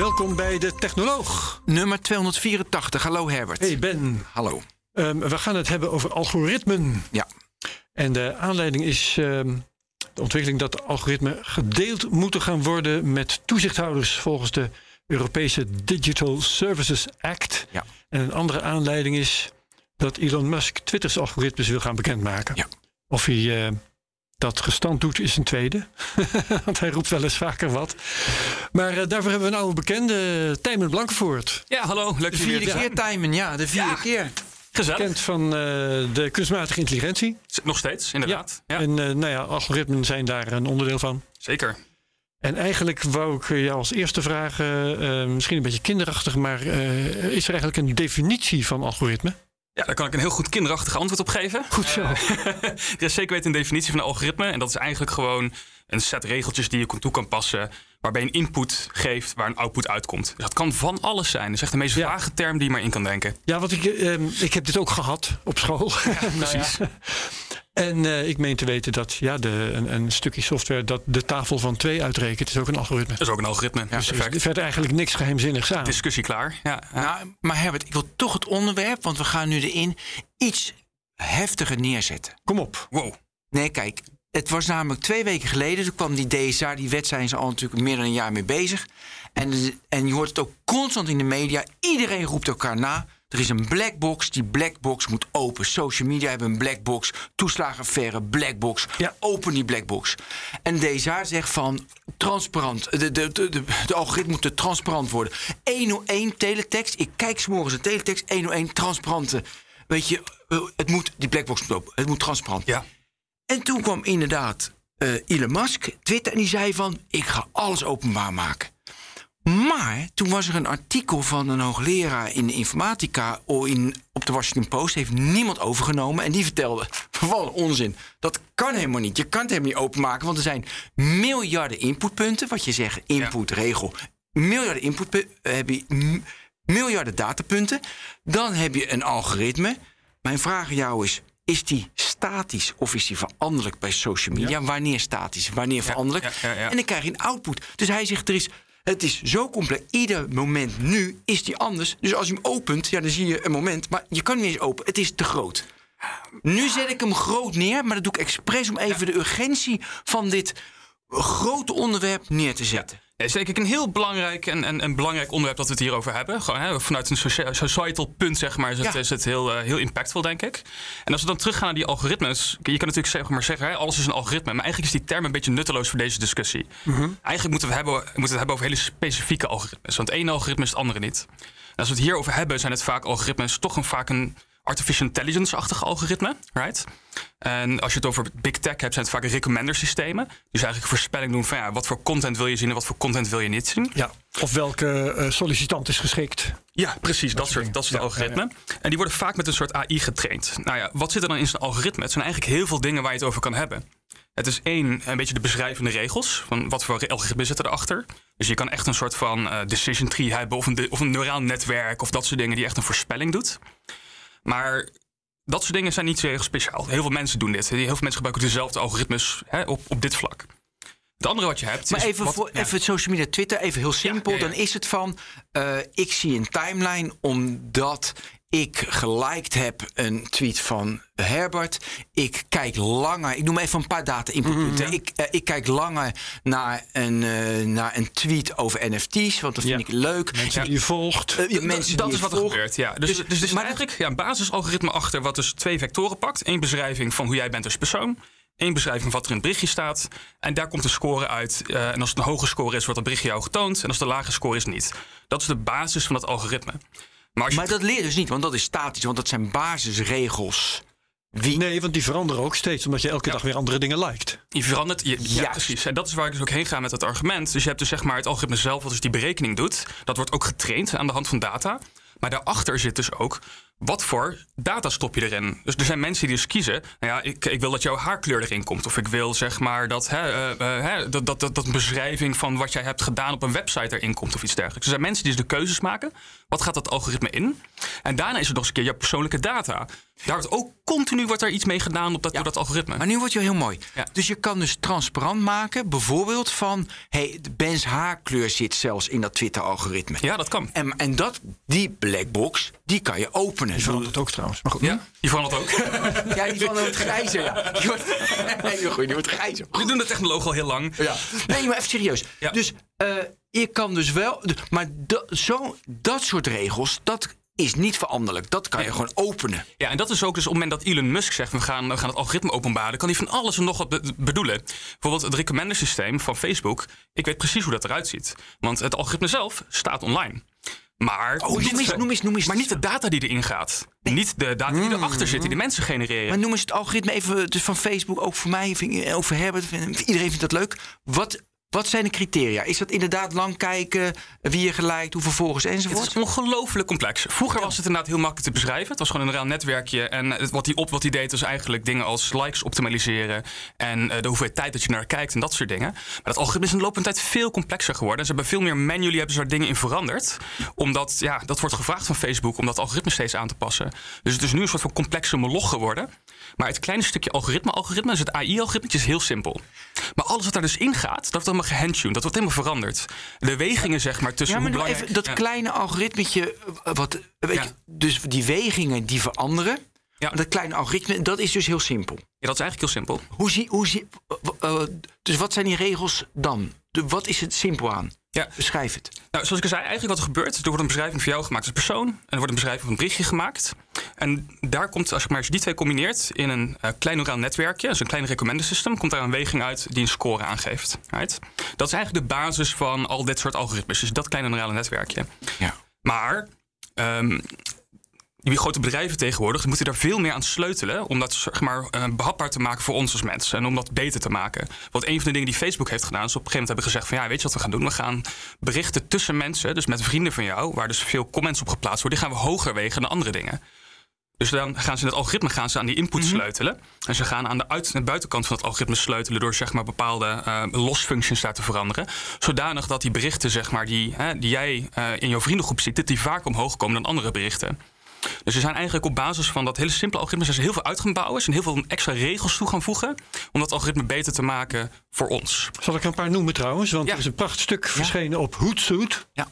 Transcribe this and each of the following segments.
Welkom bij de Technoloog. Nummer 284. Hallo Herbert. Hey Ben. Hallo. Um, we gaan het hebben over algoritmen. Ja. En de aanleiding is um, de ontwikkeling dat algoritmen gedeeld moeten gaan worden met toezichthouders volgens de Europese Digital Services Act. Ja. En een andere aanleiding is dat Elon Musk Twitter's algoritmes wil gaan bekendmaken. Ja. Of hij uh, dat gestand doet, is een tweede. Want hij roept wel eens vaker wat. Maar uh, daarvoor hebben we een oude bekende, Tijmen Blankenvoort. Ja, hallo. Leuk de vierde keer, ja. Tijmen. Ja, de vierde ja. keer. Gezellig. Bekend van uh, de kunstmatige intelligentie. Nog steeds, inderdaad. Ja. En nou ja, algoritmen zijn daar een onderdeel van. Zeker. En eigenlijk wou ik jou als eerste vragen, uh, misschien een beetje kinderachtig, maar uh, is er eigenlijk een definitie van algoritme? Ja, daar kan ik een heel goed kinderachtig antwoord op geven. Goed zo. Uh, er is zeker weten een definitie van een algoritme. En dat is eigenlijk gewoon een set regeltjes die je toe kan passen. Waarbij een input geeft waar een output uitkomt. Dus dat kan van alles zijn. Dat is echt de meest ja. vage term die je maar in kan denken. Ja, want ik, uh, ik heb dit ook gehad op school. Ja, precies. nou ja. En uh, ik meen te weten dat ja, de, een, een, stukje software dat de tafel van twee uitrekent, is ook een algoritme. Dat is ook een algoritme. Ja, dus er is verder eigenlijk niks geheimzinnigs aan. Discussie klaar. Ja, ja. Nou, maar Herbert, ik wil toch het onderwerp, want we gaan nu erin iets heftiger neerzetten. Kom op. Wow. Nee, kijk. Het was namelijk twee weken geleden. Toen kwam die DSA, die wet zijn ze al natuurlijk meer dan een jaar mee bezig. En, en je hoort het ook constant in de media. Iedereen roept elkaar na. Er is een blackbox. Die blackbox moet open. Social media hebben een blackbox. Toeslagenaffaire, blackbox. Ja. Open die blackbox. En DSA zegt van transparant. De, de, de, algoritme moet transparant worden. 101 teletext. Ik kijk s'morgens een teletext. 101 transparante. Weet je, het moet, die blackbox moet open. Het moet transparant. Ja. En toen kwam inderdaad uh, Elon Musk, Twitter, en die zei van... ik ga alles openbaar maken. Maar toen was er een artikel van een hoogleraar in de informatica in, op de Washington Post. Heeft niemand overgenomen. En die vertelde: van onzin. Dat kan helemaal niet. Je kan het helemaal niet openmaken. Want er zijn miljarden inputpunten. Wat je zegt, inputregel. Miljarden inputpunten. Heb je miljarden datapunten. Dan heb je een algoritme. Mijn vraag aan jou is: is die statisch of is die veranderlijk bij social media? Ja. Wanneer statisch, wanneer veranderlijk? Ja, ja, en dan krijg je een output. Dus hij zegt: er is. Het is zo complex. Ieder moment nu is die anders. Dus als je hem opent, ja, dan zie je een moment. Maar je kan niet eens open. Het is te groot. Nu zet ik hem groot neer, maar dat doe ik expres om even de urgentie van dit grote onderwerp neer te zetten. Is denk ik een heel belangrijk en, en, en belangrijk onderwerp dat we het hierover hebben. Gewoon, hè, vanuit een societal punt, zeg maar, is het, Ja. is het heel, uh, heel impactvol, denk ik. En als we dan teruggaan naar die algoritmes. Je kan natuurlijk zeg maar zeggen, hè, alles is een algoritme. Maar eigenlijk is die term een beetje nutteloos voor deze discussie. Eigenlijk moeten we, hebben, moeten we het hebben over hele specifieke algoritmes. Want het ene algoritme is het andere niet. En als we het hierover hebben, zijn het vaak algoritmes toch een, vaak een artificial intelligence-achtige algoritme, right? En als je het over big tech hebt, zijn het vaak recommender systemen. Dus eigenlijk voorspelling doen van ja, wat voor content wil je zien en wat voor content wil je niet zien. Ja. Of welke uh, sollicitant is geschikt. Ja, precies. Dat, soort, dat soort Ja, algoritmen. En die worden vaak met een soort AI getraind. Nou ja, wat zit er dan in zo'n algoritme? Het zijn eigenlijk heel veel dingen waar je het over kan hebben. Het is één, een beetje de beschrijvende regels. Van wat voor algoritme zitten erachter. Dus je kan echt een soort van uh, decision tree hebben. Of een, de, of een neuraal netwerk. Of dat soort dingen die echt een voorspelling doet. Maar dat soort dingen zijn niet zo heel speciaal. Heel veel mensen doen dit. Heel veel mensen gebruiken dezelfde algoritmes hè, op, op dit vlak. Het andere wat je hebt. Maar even, wat, voor, ja. even het social media, Twitter, even heel simpel. ja, ja. Dan is het van, uh, ik zie een timeline omdat ik geliked heb een tweet van Herbert. Ik kijk langer, ik noem even een paar data inputpunten. Mhm, ik, uh, ik kijk langer naar een, uh, naar een tweet over NFT's, want dat vind Ja. ik leuk. Mensen die je volgt. Uh, ja, D- mensen dat die is wat er volgt. gebeurt, ja. Dus, dus, dus, maar- eigenlijk ja, een basisalgoritme achter wat dus twee vectoren pakt. Eén beschrijving van hoe jij bent als persoon. Eén beschrijving van wat er in het berichtje staat. En daar komt een score uit. En als het een hoge score is, wordt dat berichtje jou getoond. En als het een lage score is, niet. Dat is de basis van dat algoritme. Maar dat leer je dus niet, want dat is statisch, want dat zijn basisregels. Wie, Nee, want die veranderen ook steeds, omdat je elke Ja. dag weer andere dingen liked. Je verandert. Je, ja, precies. En dat is waar ik dus ook heen ga met het argument. Dus je hebt dus zeg maar het algoritme zelf, wat dus die berekening doet. Dat wordt ook getraind aan de hand van data. Maar daarachter zit dus ook wat voor data stop je erin? Dus er zijn mensen die dus kiezen, nou ja, ik, ik wil dat jouw haarkleur erin komt. Of ik wil zeg maar dat, hè, eh, eh, hè, dat, dat, dat, dat een beschrijving van wat jij hebt gedaan op een website erin komt of iets dergelijks. Er zijn mensen die dus de keuzes maken. Wat gaat dat algoritme in? En daarna is er nog eens een keer jouw persoonlijke data. Daar wordt ook continu wordt er iets mee gedaan op dat, door dat algoritme. Maar nu wordt je heel mooi. Ja. Dus je kan dus transparant maken, bijvoorbeeld van... hey, de Ben's haarkleur zit zelfs in dat Twitter-algoritme. Ja, dat kan. En, en dat, die blackbox, die kan je openen. Die verandert ook trouwens. Maar goed. Ja, die verandert ook. Ja, die van het grijzer. Ja. Die wordt, nee, goed, die wordt grijzer. Die doen de technologen al heel lang. Ja. Nee, maar even serieus. Ja. Dus eh, je kan dus wel... Maar dat, zo, dat soort regels, dat is niet veranderlijk. Dat kan je gewoon openen. Ja, en dat is ook dus op het moment dat Elon Musk zegt... we gaan, we gaan het algoritme openbaren... kan hij van alles en nog wat be- bedoelen. Bijvoorbeeld het recommender systeem van Facebook. Ik weet precies hoe dat eruit ziet. Want het algoritme zelf staat online. Maar, Oh, noem eens, noem eens, noem eens. maar niet de data die erin gaat. Niet de data die erachter zit, die de mensen genereren. Maar noem eens het algoritme even dus van Facebook, ook voor mij, ik- over Herbert. Iedereen vindt dat leuk. Wat, wat zijn de criteria? Is dat inderdaad lang kijken, wie je gelijkt, hoeveel volgers Het enzovoort? is ongelooflijk complex. Vroeger was het inderdaad heel makkelijk te beschrijven. Het was gewoon een raar netwerkje. En het- wat hij op wat hij deed, was eigenlijk dingen als likes optimaliseren. En eh, de hoeveelheid tijd dat je naar kijkt en dat soort dingen. Maar dat algoritme is in de loop van de tijd veel complexer geworden. Ze hebben veel meer manually hebben ze daar dingen in veranderd. Omdat, ja, dat wordt gevraagd van Facebook om dat algoritme steeds aan te passen. Dus het is nu een soort van complexe moloch geworden. Maar het kleine stukje algoritme-algoritme, dus het AI-algoritme, is heel simpel. Maar alles wat daar dus in gaat, dat wordt gehandtuned. Dat wordt helemaal veranderd. De wegingen, zeg maar, tussen Ja, maar hoe belangrijk... even dat Ja. kleine algoritmetje, eh, wat, weet Ja. je, dus die wegingen die veranderen. Ja. Dat kleine algoritme, dat is dus heel simpel. Ja, dat is eigenlijk heel simpel. Hoe zie, hoe zie, eh, eh, dus wat zijn die regels dan? De, wat is het simpel aan? Ja. Beschrijf het. Nou, zoals ik al zei, eigenlijk wat er gebeurt, er wordt een beschrijving voor jou gemaakt als persoon. En er wordt een beschrijving van een berichtje gemaakt. En daar komt, als je, maar, als je die twee combineert in een eh, klein neuraal netwerkje, dus een klein recommender system, komt daar een weging uit die een score aangeeft. Right? Dat is eigenlijk de basis van al dit soort algoritmes, dus dat kleine neurale netwerkje. Ja. Maar ehm, die grote bedrijven tegenwoordig moeten daar veel meer aan sleutelen. om dat zeg maar, eh, behapbaar te maken voor ons als mensen. En om dat beter te maken. Want een van de dingen die Facebook heeft gedaan. is op een gegeven moment hebben gezegd: van ja, weet je wat we gaan doen? We gaan berichten tussen mensen, dus met vrienden van jou. waar dus veel comments op geplaatst worden. die gaan we hoger wegen dan andere dingen. Dus dan gaan ze in het algoritme gaan ze aan die input sleutelen. En ze gaan aan de, uit, de buitenkant van het algoritme sleutelen door zeg maar, bepaalde losfuncties daar te veranderen. Zodanig dat die berichten zeg maar, die, hè, die jij eh, in jouw vriendengroep ziet, dat die vaak omhoog komen dan andere berichten. Dus ze zijn eigenlijk op basis van dat hele simpele algoritme zijn ze heel veel uit gaan bouwen. Ze zijn heel veel extra regels toe gaan voegen. Om dat algoritme beter te maken voor ons. Zal ik er een paar noemen trouwens? Want Ja. er is een prachtig stuk verschenen op Hootsuite. Ja.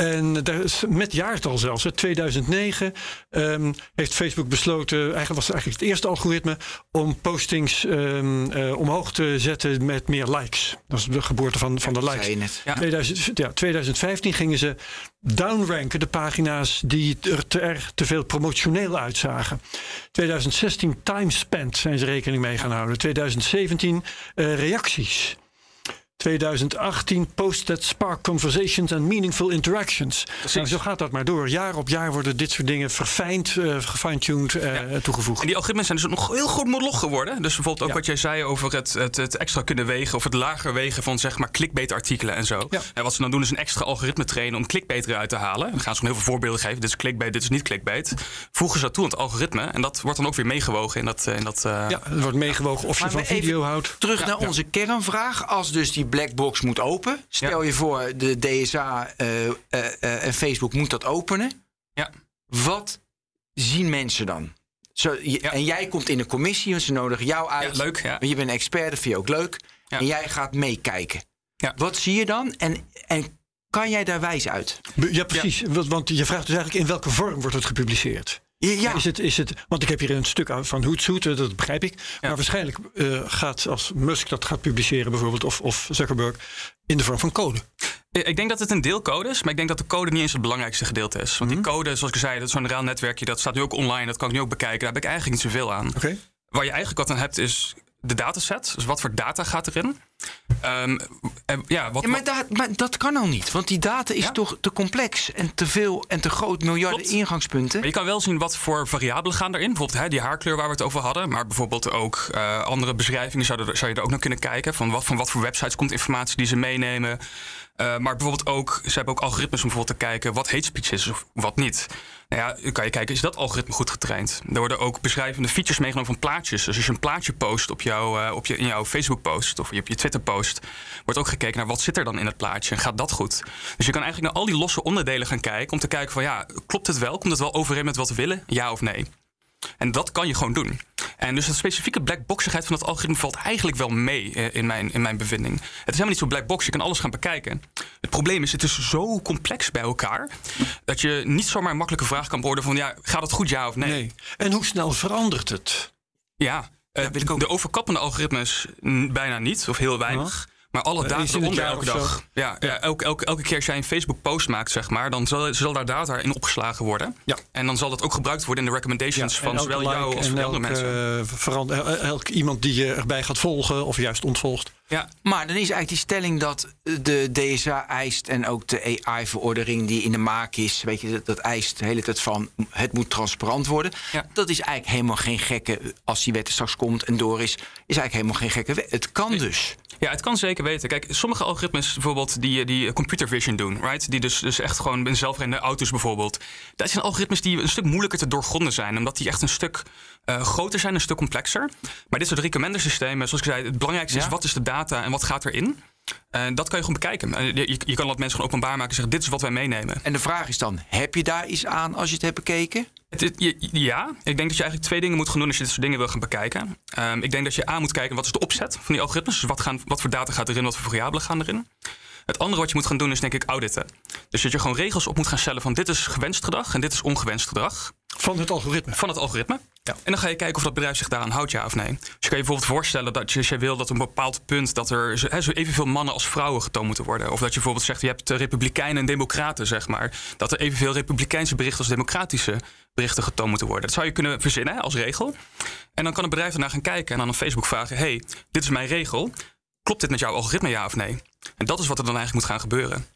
En daar is met jaartal zelfs, hè, 2009, ehm, heeft Facebook besloten, eigenlijk was het eigenlijk het eerste algoritme, om postings ehm, eh, omhoog te zetten met meer likes. Dat is de geboorte van, van de likes. Ja. 2000, ja, 2015 gingen ze downranken de pagina's die er te, erg te veel promotioneel uitzagen. 2016 time spent zijn ze rekening mee gaan houden. 2017 eh, reacties. 2018 posts that spark conversations and meaningful interactions. Nou, zo gaat dat maar door. Jaar op jaar worden dit soort dingen verfijnd, eh gefine-tuned eh, toegevoegd. En die algoritmes zijn dus nog heel goed moloch geworden. Dus bijvoorbeeld ook Ja. wat jij zei over het, het, het extra kunnen wegen... of het lager wegen van zeg maar clickbait-artikelen en zo. Ja. En wat ze dan doen is een extra algoritme trainen om clickbait eruit te halen. Dan gaan ze gewoon heel veel voorbeelden geven. Dit is clickbait, dit is niet clickbait. Voegen ze dat toe aan het algoritme. En dat wordt dan ook weer meegewogen in dat... eh, In dat eh, Ja, er wordt meegewogen of je Maar van video houdt. Terug naar onze kernvraag. Als dus die blackbox moet open. Stel Ja. je voor, de DSA eh, eh, eh, en Facebook moet dat openen. Ja. Wat zien mensen dan? Zo, je- Ja. En jij komt in de commissie, want ze nodigen jou uit. Ja, leuk, ja. Want Je bent een expert, dat vind je ook leuk. Ja. En jij gaat meekijken. Ja. Wat zie je dan? En, en kan jij daar wijs uit? Ja, precies. Want- Want je vraagt dus eigenlijk in welke vorm wordt het gepubliceerd? Ja, Is het, is het, want ik heb hier een stuk van Hootsuite, dat begrijp ik. Maar waarschijnlijk eh, gaat als Musk dat gaat publiceren bijvoorbeeld... Of, of Zuckerberg in de vorm van code. Ik ik denk dat het een deelcode is, maar ik denk dat de code niet eens het belangrijkste gedeelte is. Want Mhm. die code, zoals ik zei, dat is zo'n raal netwerkje, dat staat nu ook online, dat kan ik nu ook bekijken. Daar heb ik eigenlijk niet zoveel aan. Oké. Waar je eigenlijk wat aan hebt is de dataset. Dus wat voor data gaat erin? Ehm, en ja, wat, Ja, maar, dat, maar dat kan al niet, want die data is Ja? toch te complex en te veel en te groot, miljarden Klopt. ingangspunten. Maar je kan wel zien wat voor variabelen gaan erin. Bijvoorbeeld hè, die haarkleur waar we het over hadden. Maar bijvoorbeeld ook eh, andere beschrijvingen zou, zou je er ook naar kunnen kijken. Van wat, van wat voor websites komt informatie die ze meenemen. Eh, maar bijvoorbeeld ook, ze hebben ook algoritmes om bijvoorbeeld te kijken wat hate speech is of wat niet. Nou ja, dan kan je kijken, is dat algoritme goed getraind? Er worden ook beschrijvende features meegenomen van plaatjes. Dus als je een plaatje post op jouw, eh, op je, in jouw Facebook-post of op je Twitter-post, wordt ook gekeken naar wat zit er dan in het plaatje en gaat dat goed? Dus je kan eigenlijk naar al die losse onderdelen gaan kijken om te kijken van ja, klopt het wel? Komt het wel overeen met wat we willen? Ja of nee? En dat kan je gewoon doen. En dus de specifieke blackboxigheid van het algoritme valt eigenlijk wel mee eh, in mijn, in mijn bevinding. Het is helemaal niet zo blackbox, je kan alles gaan bekijken. Het probleem is, het is zo complex bij elkaar... dat je niet zomaar een makkelijke vraag kan beantwoorden van... ja, gaat het goed, ja of nee? Nee. En hoe snel verandert het? Ja, eh, wil ik ook. de overkappende algoritmes bijna niet, of heel weinig... Maar alle Eh, data eronder elke dag. Ja, ja. elke, elke, elke keer als jij een Facebook-post maakt, zeg maar, dan zal, zal daar data in opgeslagen worden. Ja. En dan zal dat ook gebruikt worden in de recommendations van zowel jou als en van andere elke, mensen. eh, el- elk iemand die je erbij gaat volgen of juist ontvolgt. Ja, Maar dan is eigenlijk die stelling dat de DSA eist en ook de AI-verordening die in de maak is, weet je, dat, dat eist de hele tijd van het moet transparant worden. Ja. Dat is eigenlijk helemaal geen gekke, als die wet er straks komt en door is, is eigenlijk helemaal geen gekke wet. Het kan dus. Ja, het kan zeker weten. Kijk, sommige algoritmes bijvoorbeeld die, die computer vision doen, right? Die dus, dus echt gewoon in zelfrijdende auto's bijvoorbeeld. Dat zijn algoritmes die een stuk moeilijker te doorgronden zijn, omdat die echt een stuk eh, groter zijn, een stuk complexer. Maar dit soort recommender systemen, zoals ik zei, het belangrijkste Ja. is wat is de data en wat gaat erin. En dat kan je gewoon bekijken. En Je, je kan dat mensen gewoon openbaar maken en zeggen: dit is wat wij meenemen. En de vraag is dan, heb je daar iets aan als je het hebt bekeken? Het ja, ik denk dat je eigenlijk twee dingen moet gaan doen als je dit soort dingen wil gaan bekijken. Ehm, ik denk dat je aan moet kijken wat is de opzet van die algoritmes. Dus wat, gaan, wat voor data gaat erin, wat voor variabelen gaan erin. Het andere wat je moet gaan doen is denk ik auditen. Dus dat je gewoon regels op moet gaan stellen van dit is gewenst gedrag en dit is ongewenst gedrag Van het algoritme. van het algoritme. En dan ga je kijken of dat bedrijf zich daaraan houdt, ja of nee. Dus je kan je bijvoorbeeld voorstellen dat je, als jij wil dat op een bepaald punt dat er zo, hè, zo evenveel mannen als vrouwen getoond moeten worden. Of dat je bijvoorbeeld zegt, je hebt eh, republikeinen en democraten, zeg maar. Dat er evenveel republikeinse berichten als democratische berichten getoond moeten worden. Dat zou je kunnen verzinnen als regel. En dan kan een bedrijf daarna gaan kijken en dan aan Facebook vragen: hey, dit is mijn regel. Klopt dit met jouw algoritme, ja of nee? En dat is wat er dan eigenlijk moet gaan gebeuren.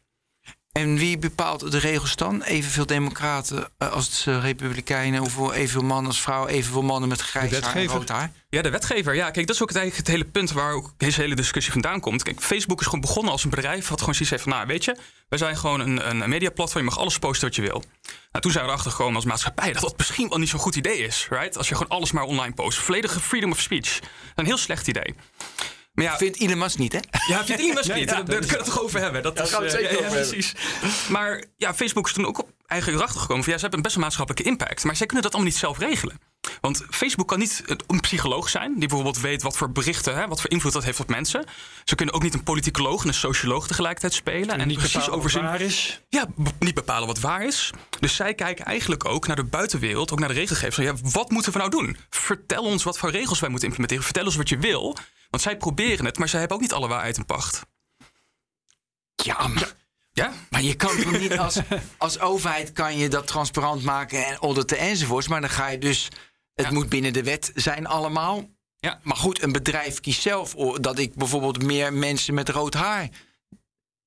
En wie bepaalt de regels dan? Evenveel democraten eh, als eh, republikeinen, hoeveel evenveel mannen als vrouwen, evenveel mannen met grijs haar en wetgever. rood haar? Ja, de wetgever. Ja, kijk, dat is ook het, eigenlijk het hele punt waar ook deze hele discussie vandaan komt. Kijk, Facebook is gewoon begonnen als een bedrijf wat gewoon zoiets heeft van, nou, weet je, wij zijn gewoon een, een mediaplatform, je mag alles posten wat je wil. Nou, toen zijn we erachter gekomen als maatschappij dat dat misschien wel niet zo'n goed idee is, right? Als je gewoon alles maar online post. Volledige freedom of speech. Een heel slecht idee. Maar ja, Vindt Elon Musk niet, hè? ja, vindt Elon Musk niet. ja, daar kunnen we het toch over hebben. Dat gaan we het eh, zeker ja, over ja, precies. Maar ja, Facebook is toen ook op eigenlijk erachter gekomen van ja, ze hebben een best een maatschappelijke impact. Maar zij kunnen dat allemaal niet zelf regelen. Want Facebook kan niet een psycholoog zijn die bijvoorbeeld weet wat voor berichten, hè, wat voor invloed dat heeft op mensen. Ze kunnen ook niet een politicoloog en een socioloog tegelijkertijd spelen. En, niet precies bepalen wat overzien. waar is. Ja, niet bepalen wat waar is. Dus zij kijken eigenlijk ook naar de buitenwereld, ook naar de regelgevers. Ja, wat moeten we nou doen? Vertel ons wat voor regels wij moeten implementeren. Vertel ons wat je wil. Want zij proberen het, maar zij hebben ook niet alle waarheid in pacht. Ja, maar, Ja? maar je kan toch niet als, als overheid kan je dat transparant maken en auditen enzovoorts. Maar dan ga je dus, het Ja. moet binnen de wet zijn allemaal. Ja. Maar goed, een bedrijf kiest zelf dat ik bijvoorbeeld meer mensen met rood haar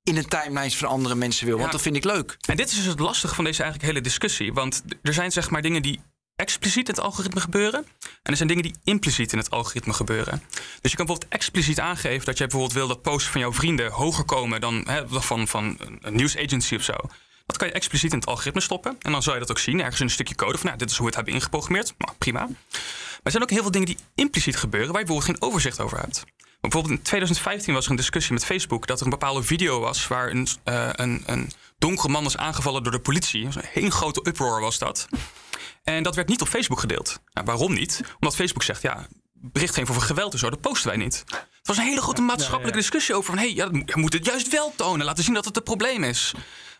in een timeline van andere mensen wil. Want dat vind ik leuk. En dit is dus het lastige van deze eigenlijk hele discussie. Want er zijn zeg maar dingen die expliciet in het algoritme gebeuren. En er zijn dingen die impliciet in het algoritme gebeuren. Dus je kan bijvoorbeeld expliciet aangeven dat jij bijvoorbeeld wil dat posts van jouw vrienden hoger komen dan van, van een- nieuwsagency of zo. Dat kan je expliciet in het algoritme stoppen. En dan zal je dat ook zien, ergens in een stukje code. Van nou, dit is hoe we het hebben ingeprogrammeerd. Nou, prima. Maar er zijn ook heel veel dingen die impliciet gebeuren waar je bijvoorbeeld geen overzicht over hebt. Bijvoorbeeld in 2015 was er een discussie met Facebook dat er een bepaalde video was waar een, eh, een, een donkere man was aangevallen door de politie. Een hele grote uproar was dat. En dat werd niet op Facebook gedeeld. Nou, waarom niet? Omdat Facebook zegt, ja, berichtgeving over geweld en zo, dat posten wij niet. Het was een hele grote maatschappelijke discussie over van, hé, hey, ja, je moet het juist wel tonen, laten zien dat het een probleem is.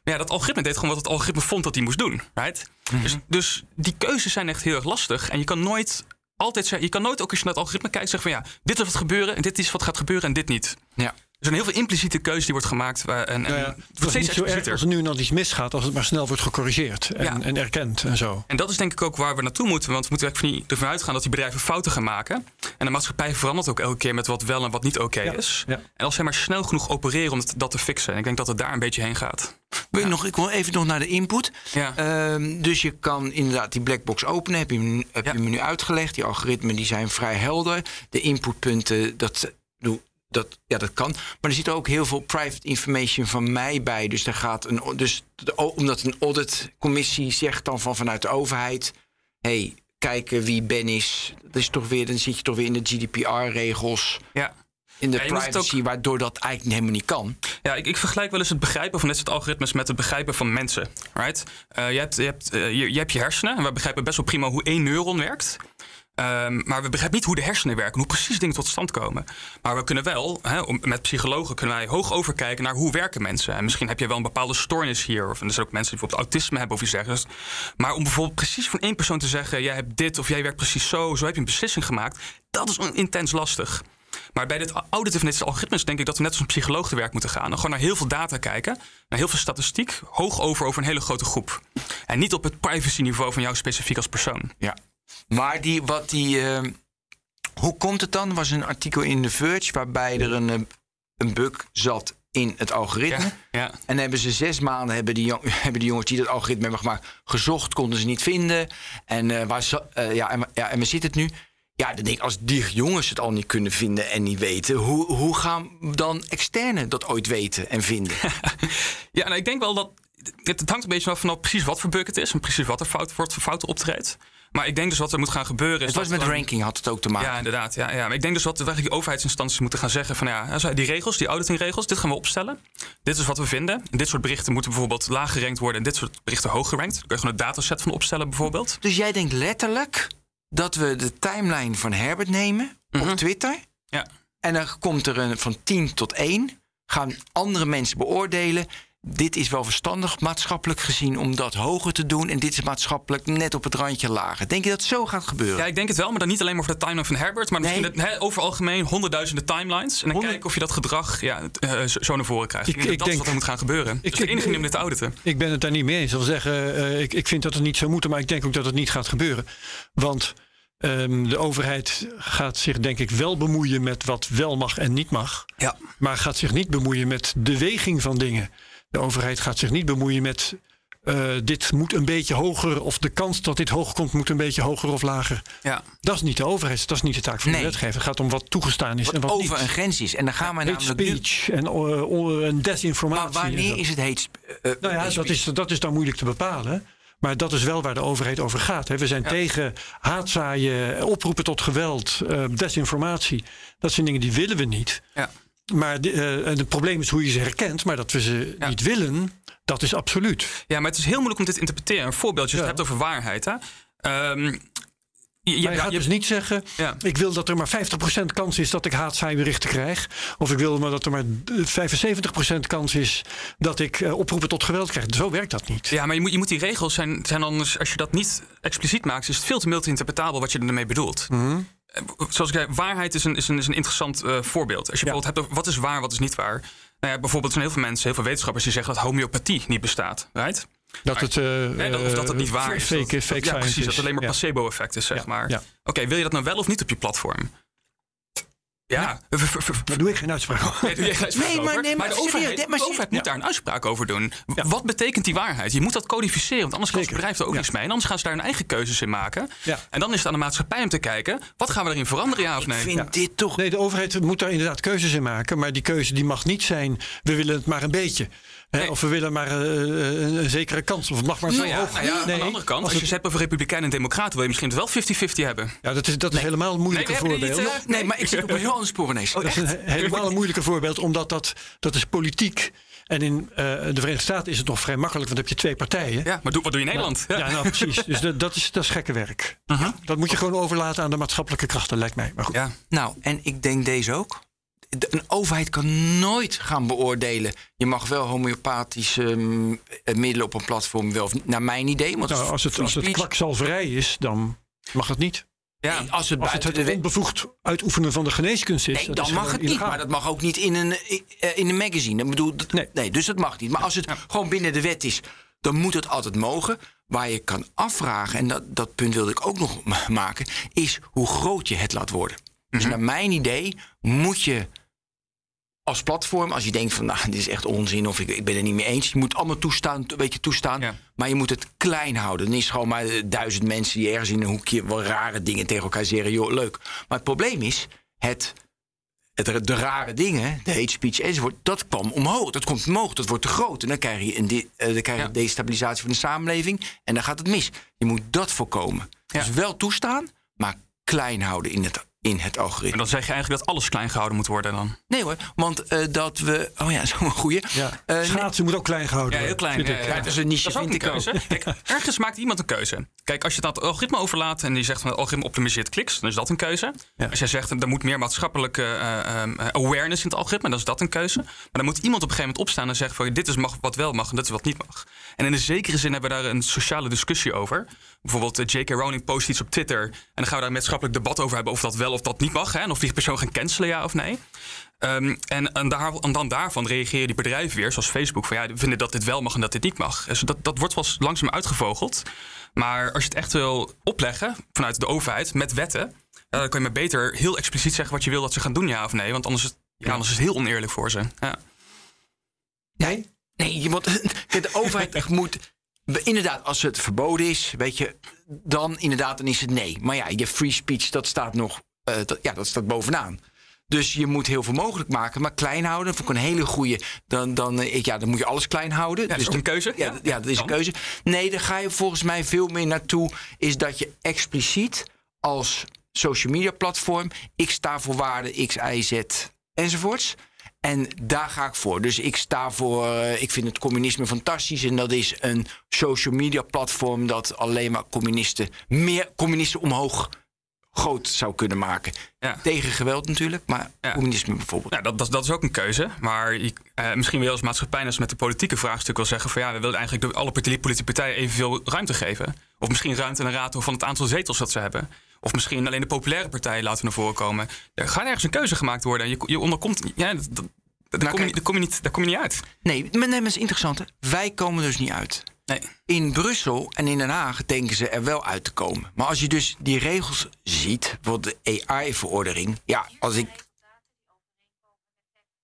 Maar ja, dat algoritme deed gewoon wat het algoritme vond dat hij moest doen, right? dus, dus die keuzes zijn echt heel erg lastig en je kan nooit altijd zeggen, je kan nooit ook als je naar het algoritme kijkt zeggen van, ja, dit is wat gebeuren en dit is wat gaat gebeuren en dit niet. Ja. Er zijn heel veel impliciete keuzes die wordt gemaakt. waar- En, en Nou ja, het wordt is steeds niet zo erg explicieter. als er nu en dan iets misgaat, als het maar snel wordt gecorrigeerd en, Ja. en erkend en zo. En dat is denk ik ook waar we naartoe moeten. Want we moeten eigenlijk ervan uitgaan dat die bedrijven fouten gaan maken. En de maatschappij verandert ook elke keer met wat wel en wat niet oké Ja, is. ja. En als zij maar snel genoeg opereren om dat te fixen. En ik denk dat het daar een beetje heen gaat. Wil je nog, ik wil even nog naar de input. Ja. Ehm, dus je kan inderdaad die blackbox openen. Heb je, hem- heb Ja. je me nu uitgelegd. Die algoritmen die zijn vrij helder. De inputpunten, dat, doe- dat, ja, dat kan. Maar er zit ook heel veel private information van mij bij. Dus, daar gaat een, dus de, omdat een auditcommissie zegt dan van vanuit de overheid... hey, kijken wie Ben is. Dat is toch weer, dan zit je toch weer in de GDPR-regels... Ja. In de Ja, privacy, waardoor dat eigenlijk helemaal niet kan. Ja, ik, ik vergelijk wel eens het begrijpen van dit soort algoritmes met het begrijpen van mensen. Right? Eh, je, hebt, je, hebt, eh, je, je hebt je hersenen en we begrijpen best wel prima hoe één neuron werkt. Ehm, maar we begrijpen niet hoe de hersenen werken, hoe precies dingen tot stand komen. Maar we kunnen wel, met psychologen kunnen wij hoog overkijken naar hoe werken mensen. En misschien heb je wel een bepaalde stoornis hier. Of er zijn ook mensen die bijvoorbeeld autisme hebben of iets dergelijks. Maar om bijvoorbeeld precies van één persoon te zeggen: jij hebt dit of jij werkt precies zo, zo heb je een beslissing gemaakt. Dat is intens lastig. Maar bij dit auditen van algoritmes denk ik dat we net als een psycholoog te werk moeten gaan. En gewoon naar heel veel data kijken, naar heel veel statistiek, hoog over over een hele grote groep. En niet op het privacy niveau van jou specifiek als persoon. Ja. Maar die, wat die. ehm, hoe komt het dan? Er was een artikel in The Verge waarbij er een, eh, een bug zat in het algoritme. Ja, ja. En hebben ze zes maanden hebben die, jong- hebben die jongens die dat algoritme hebben gemaakt gezocht, konden ze niet vinden. En, eh, waar eh, ja, en, ja, en waar zit het nu? Ja, dan denk ik, als die jongens het al niet kunnen vinden en niet weten, hoe, hoe gaan dan externen dat ooit weten en vinden? Ja, nou, ik denk wel dat. Het, hangt een beetje af van precies wat voor bug het is en precies wat er fout wordt, voor fouten optreedt. Maar ik denk dus wat er moet gaan gebeuren. Is het was met ranking, had het ook te maken. Ja, inderdaad. Ja, ja. Maar ik denk dus wat eigenlijk die overheidsinstanties moeten gaan zeggen: van ja, die regels, die auditingregels, dit gaan we opstellen. Dit is wat we vinden. En dit soort berichten moeten bijvoorbeeld laag gerankt worden en dit soort berichten hoog gerankt. Daar kun je gewoon een dataset van opstellen, bijvoorbeeld. Dus jij denkt letterlijk dat we de timeline van Herbert nemen Mhm. op Twitter. Ja. En dan komt er een van 10 tot 1. Gaan andere mensen beoordelen. Dit is wel verstandig maatschappelijk gezien om dat hoger te doen. En dit is maatschappelijk net op het randje lager. Denk je dat het zo gaat gebeuren? Ja, ik denk het wel, maar dan niet alleen maar voor de timeline van Herbert, maar Nee. misschien over algemeen honderdduizenden timelines. En dan kijken of je dat gedrag ja, eh, zo zo naar voren krijgt. Ik- Ik, denk dat dat is wat denk- er moet gaan gebeuren. Ik, dus de enige om dit te auditen. Ik ben het daar niet mee eens. Ik wil zeggen, eh, ik, ik vind dat het niet zou moeten, maar ik denk ook dat het niet gaat gebeuren. Want ehm, de overheid gaat zich denk ik wel bemoeien met wat wel mag en niet mag. Ja. Maar gaat zich niet bemoeien met de weging van dingen. De overheid gaat zich niet bemoeien met eh, dit moet een beetje hoger of de kans dat dit hoog komt moet een beetje hoger of lager. Ja. Dat is niet de overheid, dat is niet de taak van Nee. de wetgever. Het gaat om wat toegestaan is en Wat wat over niet. een grens is. En dan gaan we Hate namelijk nu... speech en, eh, on- en desinformatie. Maar en wanneer is het hate sp- eh, Nou ja, dat is, dat is dan moeilijk te bepalen. Maar dat is wel waar de overheid over gaat. Hè. We zijn tegen haatzaaien, oproepen tot geweld, desinformatie. Dat zijn dingen die willen we niet. Ja. Maar de, eh, het probleem is hoe je ze herkent. Maar dat we ze Ja. niet willen, dat is absoluut. ja, maar het is heel moeilijk om dit te interpreteren. Een voorbeeldje, als je Ja. het hebt over waarheid. Hè? Ehm, je, je, Maar je gaat je- dus niet zeggen, Ja. ik wil dat er maar 50% kans is dat ik haatzaaiberichten krijg. Of ik wil maar dat er maar 75% kans is dat ik eh, oproepen tot geweld krijg. Zo werkt dat niet. Ja, maar je moet, je moet die regels zijn, zijn anders. Als je dat niet expliciet maakt, is het veel te multi-interpretabel wat je ermee bedoelt. Eh, Zoals ik zei, waarheid is een, is een, is een interessant eh, voorbeeld. Als je Ja. bijvoorbeeld hebt over wat is waar, wat is niet waar. Nou ja, bijvoorbeeld zijn heel veel mensen, heel veel wetenschappers die zeggen dat homeopathie niet bestaat. Right? Dat het, eh, Nee, dat, of dat het niet waar is. Fake, dat, fake ja, precies. Dat het alleen maar placebo-effect is, zeg maar. Oké, wil je dat nou wel of niet op je platform? Ja. Daar doe ik geen uitspraak over. Nee, doe jij geen uitspraak Nee, maar- nee, maar de overheid, maar de overheid moet ja. daar een uitspraak over doen. Ja. Wat betekent die waarheid? Je moet dat codificeren, want anders kan het bedrijf er ook Ja. niets mee. En anders gaan ze daar hun eigen keuzes in maken. Ja. En dan is het aan de maatschappij om te kijken, wat gaan we erin veranderen, ja of nee? Ik vind dit toch... Nee, de overheid moet daar inderdaad keuzes in maken. Maar die keuze die mag niet zijn, we willen het maar een beetje. Hè, Nee. Of we willen maar eh, een, een zekere kans. Of het mag maar zo Nou ja, hoog. nou ja, aan de andere kant, als, je het hebt over republikeinen en democraten, wil je misschien het wel 50-50 hebben. Ja, dat is, dat is helemaal een moeilijke Nee, voorbeeld. niet, eh, Nee, maar ik zit op een heel ander spoor ineens. dat is een he- helemaal een moeilijke voorbeeld, omdat dat, dat is politiek. En in eh, de Verenigde Staten is het nog vrij makkelijk, want dan heb je twee partijen. Ja, maar doe, wat doe je in Nederland? Ja, nou precies. Dus dat, dat, is, dat is gekke werk. Uh-huh. Dat moet je gewoon overlaten aan de maatschappelijke krachten, lijkt mij. Maar goed. ja. Nou, en ik denk deze ook. De- Een overheid kan nooit gaan beoordelen. Je mag wel homeopathische mm, eh, middelen op een platform wel, naar mijn idee. Want Nou, als het, als het kwakzalverij is, dan mag het niet. Ja. Nee, als het Als het het onbevoegd uitoefenen van de geneeskunst is. Nee, dan is mag het niet. Maar dat mag ook niet in een, eh, in een magazine. Ik bedoel, Nee. nee. dus dat mag niet. Maar als het gewoon binnen de wet is, dan moet het altijd mogen. Waar je kan afvragen, en dat, dat punt wilde ik ook nog ma- maken, is hoe groot je het laat worden. Dus Mhm. naar mijn idee moet je als platform, als je denkt van nou, dit is echt onzin of ik, ik ben het niet mee eens, je moet allemaal toestaan, een beetje toestaan, Ja. maar je moet het klein houden. Dan is gewoon maar eh, duizend mensen die ergens in een hoekje wel rare dingen tegen elkaar zeggen, joh, leuk. Maar het probleem is, het het, de rare dingen, de hate speech enzovoort, dat kwam omhoog. Dat komt omhoog, dat wordt te groot. En dan krijg je een, de- eh, dan krijg je Ja. destabilisatie van de samenleving. En dan gaat het mis. Je moet dat voorkomen. Ja. Dus wel toestaan, maar klein houden in het, in het En algoritme. dan zeg je eigenlijk dat alles klein gehouden moet worden dan. Nee hoor, want eh, dat we... Oh ja, zo'n goeie. Ja. Eh, nee, Schaatsen moet ook klein gehouden Ja, heel worden, klein. Ja, ja, Ja, dat is een niche, Dat is ook vind een ik ook. keuze. Kijk, ergens maakt iemand een keuze. Kijk, als je het aan het algoritme overlaat en die zegt van het algoritme optimiseert kliks, dan is dat een keuze. Ja. Als jij zegt er moet meer maatschappelijke eh, ehm, eh, awareness in het algoritme, dan is dat een keuze. Maar dan moet iemand op een gegeven moment opstaan en zeggen van dit is mag, wat wel mag en dit is wat niet mag. En in een zekere zin hebben we daar een sociale discussie over. Bijvoorbeeld J.K. Rowling post iets op Twitter en dan gaan we daar een maatschappelijk debat over hebben of dat wel of dat niet mag. Hè, en of die persoon gaan cancelen, ja of nee. Ehm, en, en, daar, en dan daarvan reageren die bedrijven weer, zoals Facebook, van ja, we vinden dat dit wel mag en dat dit niet mag. Dus dat, dat wordt wel langzaam uitgevogeld. Maar als je het echt wil opleggen vanuit de overheid met wetten, eh, dan kan je maar beter heel expliciet zeggen wat je wil dat ze gaan doen, ja of nee. Want anders, is het- ja, anders is het heel oneerlijk voor ze. Ja. Nee? Nee, je moet, de overheid moet... Inderdaad, als het verboden is, weet je, dan inderdaad, dan is het nee. Maar ja, je free speech, dat staat nog, dat, ja, dat staat bovenaan. Dus je moet heel veel mogelijk maken, maar klein houden. Vond ik een hele goede. Dan, dan, eh, ik, ja, dan moet je alles klein houden. Ja, dat is ook dan- een keuze. Ja, Ja, dat is een keuze. Nee, daar ga je volgens mij veel meer naartoe. Is dat je expliciet als social media platform. Ik sta voor waarde X, Y, Z enzovoorts. En daar ga ik voor. Dus ik sta voor. eh, ik vind het communisme fantastisch. En dat is een social media platform dat alleen maar communisten. meer communisten omhoog groot zou kunnen maken. Ja. Tegen geweld natuurlijk, maar Ja. communisme bijvoorbeeld. Ja, dat, dat, dat is ook een keuze. Maar je, eh, misschien wil je als maatschappij, als met de politieke vraagstuk wel zeggen van ja, we willen eigenlijk de, alle politieke partijen evenveel ruimte geven. Of misschien ruimte en een rato van het aantal zetels dat ze hebben. Of misschien alleen de populaire partijen laten naar voren komen. Er gaat ergens een keuze gemaakt worden. En je, je onderkomt. Ja, dat, dat, daar, kom je, daar, kom je niet, daar kom je niet uit. Nee, maar nee, maar dat is interessant. Hè? Wij komen dus niet uit. Nee. In Brussel en in Den Haag denken ze er wel uit te komen. Maar als je dus die regels ziet, bijvoorbeeld de AI-verordening. Ja, als ik.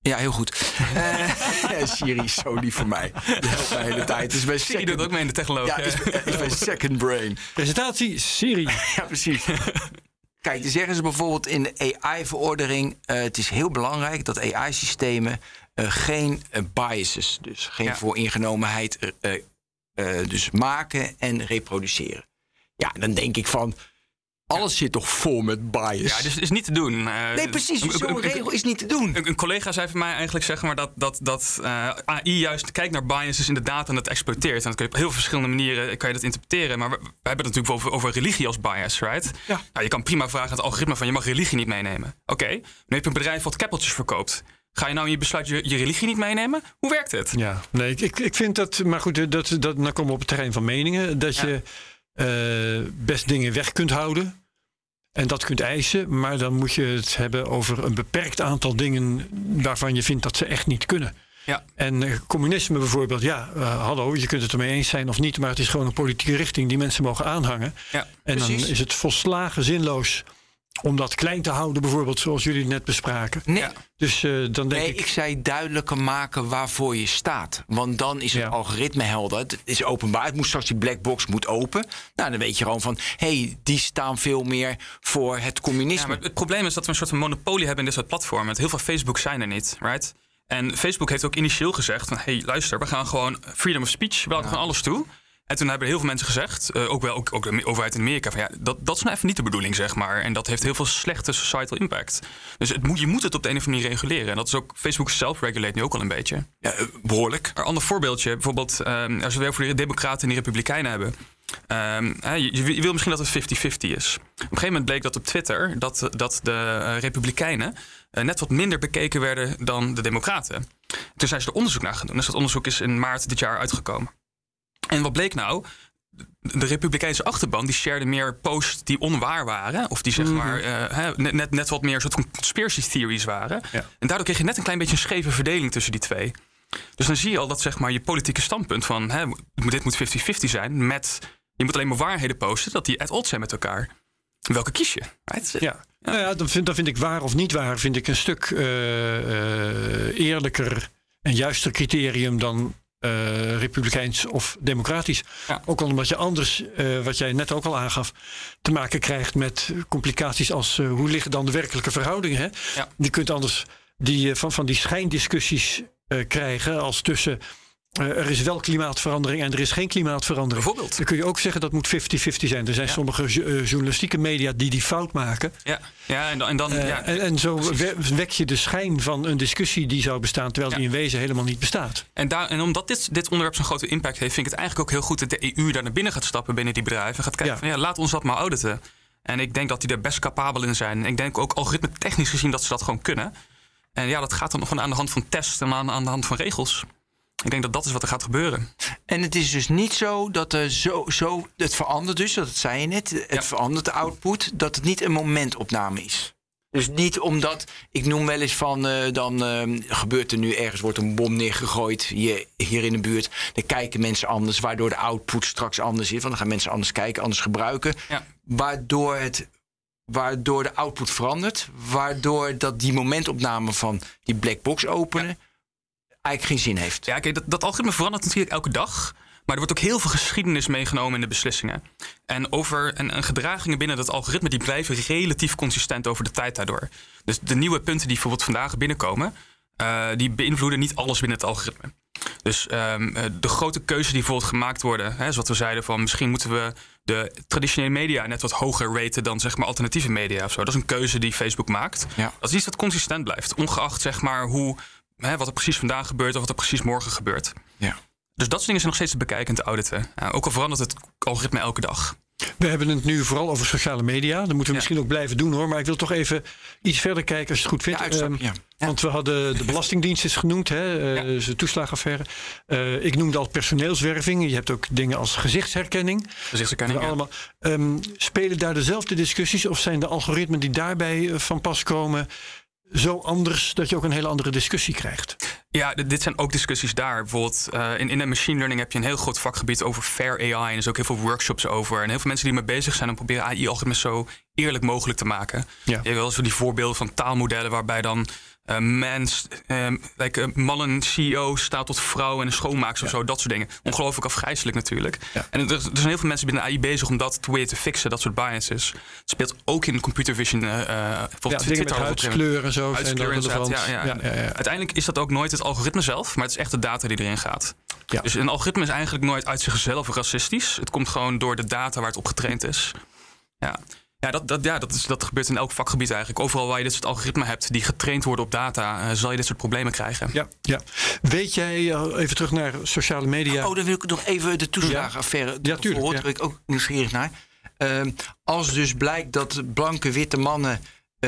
Ja, heel goed. Eh, Siri is zo lief voor mij. Die helpt mij de hele tijd. Het is mijn Siri doet ook mee in de technologie. ja, is, is mijn second brain. Presentatie, Siri. Ja, precies. Kijk, dan zeggen ze bijvoorbeeld in de AI-verordening... eh, het is heel belangrijk dat AI-systemen eh, geen biases... dus geen Ja. vooringenomenheid eh, dus maken en reproduceren. Ja, dan denk ik van... alles zit toch vol met bias? Ja, dus het is niet te doen. Eh, nee, precies. Zo'n regel is niet te doen. Een, een collega zei van mij eigenlijk zeg maar dat, dat, dat eh, AI juist kijkt naar biases in de data en het exploiteert. En dat kun je op heel verschillende manieren kan je dat interpreteren. Maar we, we hebben het natuurlijk over, over religie als bias, right? Ja. Nou, je kan prima vragen aan het algoritme van je mag religie niet meenemen. Oké, nu heb je een bedrijf wat keppeltjes verkoopt. Ga je nou in je besluit je, je religie niet meenemen? Hoe werkt het? Ja, nee, ik, ik, vind dat, maar goed, dat, dat, dan komen we op het terrein van meningen. Dat Ja. je eh, best dingen weg kunt houden. En dat kunt eisen, maar dan moet je het hebben over een beperkt aantal dingen waarvan je vindt dat ze echt niet kunnen. Ja. En eh, communisme bijvoorbeeld, ja, eh, hallo, je kunt het ermee eens zijn of niet, maar het is gewoon een politieke richting die mensen mogen aanhangen. Ja, En precies. dan is het volslagen zinloos om dat klein te houden, bijvoorbeeld zoals jullie net bespraken. Nee, Ja. Dus eh, dan denk nee, ik, ik zei duidelijker maken waarvoor je staat. Want dan is het Ja. algoritme helder. Het is openbaar. Het moet straks die black box moet open. Nou, dan weet je gewoon van... hé, hey, die staan veel meer voor het Ja, communisme. maar het probleem is dat we een soort van monopolie hebben in dit soort platformen. Want Heel veel Facebook zijn er niet, right? En Facebook heeft ook initieel gezegd van... hey, luister, we gaan gewoon freedom of speech, we laten gewoon alles toe. En toen hebben heel veel mensen gezegd, eh, ook wel ook, ook de overheid in Amerika... van ja, dat, dat is nou even niet de bedoeling, zeg maar. En dat heeft heel veel slechte societal impact. Dus het moet, je moet het op de een of andere manier reguleren. En dat is ook, Facebook self-regulate nu ook al een beetje. Ja, eh, behoorlijk. Een ander voorbeeldje, bijvoorbeeld ehm, als we weer voor de Democraten en de Republikeinen hebben. Ehm, je, je wil misschien dat het 50-50 is. Op een gegeven moment bleek dat op Twitter dat, dat de eh, Republikeinen net wat minder bekeken werden dan de Democraten. Toen zijn ze er onderzoek naar gaan doen. Dus dat onderzoek is in maart dit jaar uitgekomen. En wat bleek nou? de Republikeinse achterban die sharede meer posts die onwaar waren. Of die zeg maar hè, net, net, net wat meer soort conspiracy theories waren. Ja. En daardoor kreeg je net een klein beetje een scheve verdeling tussen die twee. Dus dan zie je al dat zeg maar, je politieke standpunt van hè, dit moet 50-50 zijn. Met je moet alleen maar waarheden posten, dat die at odds zijn met elkaar. Welke kies je? Right? Ja, nou ja, dan vind, dan vind ik waar of niet waar, vind ik een stuk eh, eh, eerlijker en juister criterium dan eh, republikeins of democratisch. Ja. Ook al omdat je anders, eh, wat jij net ook al aangaf, te maken krijgt met complicaties als eh, hoe liggen dan de werkelijke verhoudingen. Hè? Ja. Je kunt anders die, van, van die schijndiscussies krijgen als tussen er is wel klimaatverandering en er is geen klimaatverandering. Bijvoorbeeld. Dan kun je ook zeggen dat moet 50-50 zijn. Er zijn Ja. sommige eh, journalistieke media die die fout maken. Ja, ja en dan, en dan Eh, ja, en, en zo precies. wek je de schijn van een discussie die zou bestaan, terwijl Ja. die in wezen helemaal niet bestaat. En, daar, en omdat dit, dit onderwerp zo'n grote impact heeft, vind ik het eigenlijk ook heel goed dat de EU daar naar binnen gaat stappen binnen die bedrijven. En gaat kijken van ja, laat ons dat maar auditen. En ik denk dat die er best capabel in zijn. Ik denk ook algoritme technisch gezien dat ze dat gewoon kunnen. En ja, dat gaat dan gewoon aan de hand van tests en aan, aan de hand van regels. Ik denk dat dat is wat er gaat gebeuren. En het is dus niet zo dat er zo, zo het verandert dus, dat zei je net, het Ja. verandert de output, dat het niet een momentopname is. Dus niet omdat, ik noem wel eens van, eh, dan eh, gebeurt er nu ergens, wordt een bom neergegooid hier, hier in de buurt. Dan kijken mensen anders, waardoor de output straks anders is. Want dan gaan mensen anders kijken, anders gebruiken. Ja. Waardoor, het, waardoor de output verandert. Waardoor dat die momentopname van die black box openen eigenlijk geen zin heeft. Ja, kijk, dat, dat algoritme verandert natuurlijk elke dag. Maar er wordt ook heel veel geschiedenis meegenomen in de beslissingen. En, over, en, en gedragingen binnen dat algoritme die blijven relatief consistent over de tijd daardoor. Dus de nieuwe punten die bijvoorbeeld vandaag binnenkomen, eh, die beïnvloeden niet alles binnen het algoritme. Dus ehm, eh, de grote keuzes die bijvoorbeeld gemaakt worden, hè, zoals we zeiden van misschien moeten we de traditionele media net wat hoger raten dan zeg maar alternatieve media of zo. Dat is een keuze die Facebook maakt. Ja. Dat is iets wat consistent blijft, ongeacht zeg maar hoe, hè, wat er precies vandaag gebeurt of wat er precies morgen gebeurt. Ja. Dus dat soort dingen zijn nog steeds te bekijken en te auditen. Ja, ook al verandert het algoritme elke dag. We hebben het nu vooral over sociale media. Dat moeten we Ja. misschien ook blijven doen hoor. Maar ik wil toch even iets verder kijken als je het goed vindt. Ja, Ehm, ja. Want we hadden de Belastingdienst is genoemd, hè, eh, Ja. zijn toeslagenaffaire. Eh, ik noemde al personeelswerving. Je hebt ook dingen als gezichtsherkenning. Gezichtsherkenning. Allemaal, Ehm, spelen daar dezelfde discussies of zijn de algoritmen die daarbij eh, van pas komen zo anders dat je ook een hele andere discussie krijgt? Ja, dit zijn ook discussies daar. Bijvoorbeeld uh, in, in de machine learning heb je een heel groot vakgebied over fair AI. En er is ook heel veel workshops over. En heel veel mensen die ermee bezig zijn om proberen AI-algoritmes zo eerlijk mogelijk te maken. Ja. Je hebt wel eens die voorbeelden van taalmodellen waarbij dan uh, mens, um, like, uh, mannen CEO staat tot vrouw en een schoonmaakster Ja. of zo, dat soort dingen. Ongelooflijk afgrijzelijk natuurlijk. Ja. En er, er zijn heel veel mensen binnen AI bezig om dat weer te fixen, dat soort biases. Het speelt ook in computer vision. Uh, Ja, Twitter huidskleur en zo Huidskleur ja. ja, ja. Uiteindelijk is dat ook nooit het algoritme zelf, maar het is echt de data die erin gaat. Ja. Dus een algoritme is eigenlijk nooit uit zichzelf racistisch. Het komt gewoon door de data waar het op getraind is. Ja. Ja, dat, dat, ja dat, is, dat gebeurt in elk vakgebied eigenlijk. Overal waar je dit soort algoritmen hebt die getraind worden op data, uh, zal je dit soort problemen krijgen. Ja, ja. Weet jij, uh, even terug naar sociale media. Oh, dan wil ik nog even de toeslagenaffaire. Ja, tuurlijk, Daar ja. ben ik ook nieuwsgierig naar. Uh, als dus blijkt dat blanke witte mannen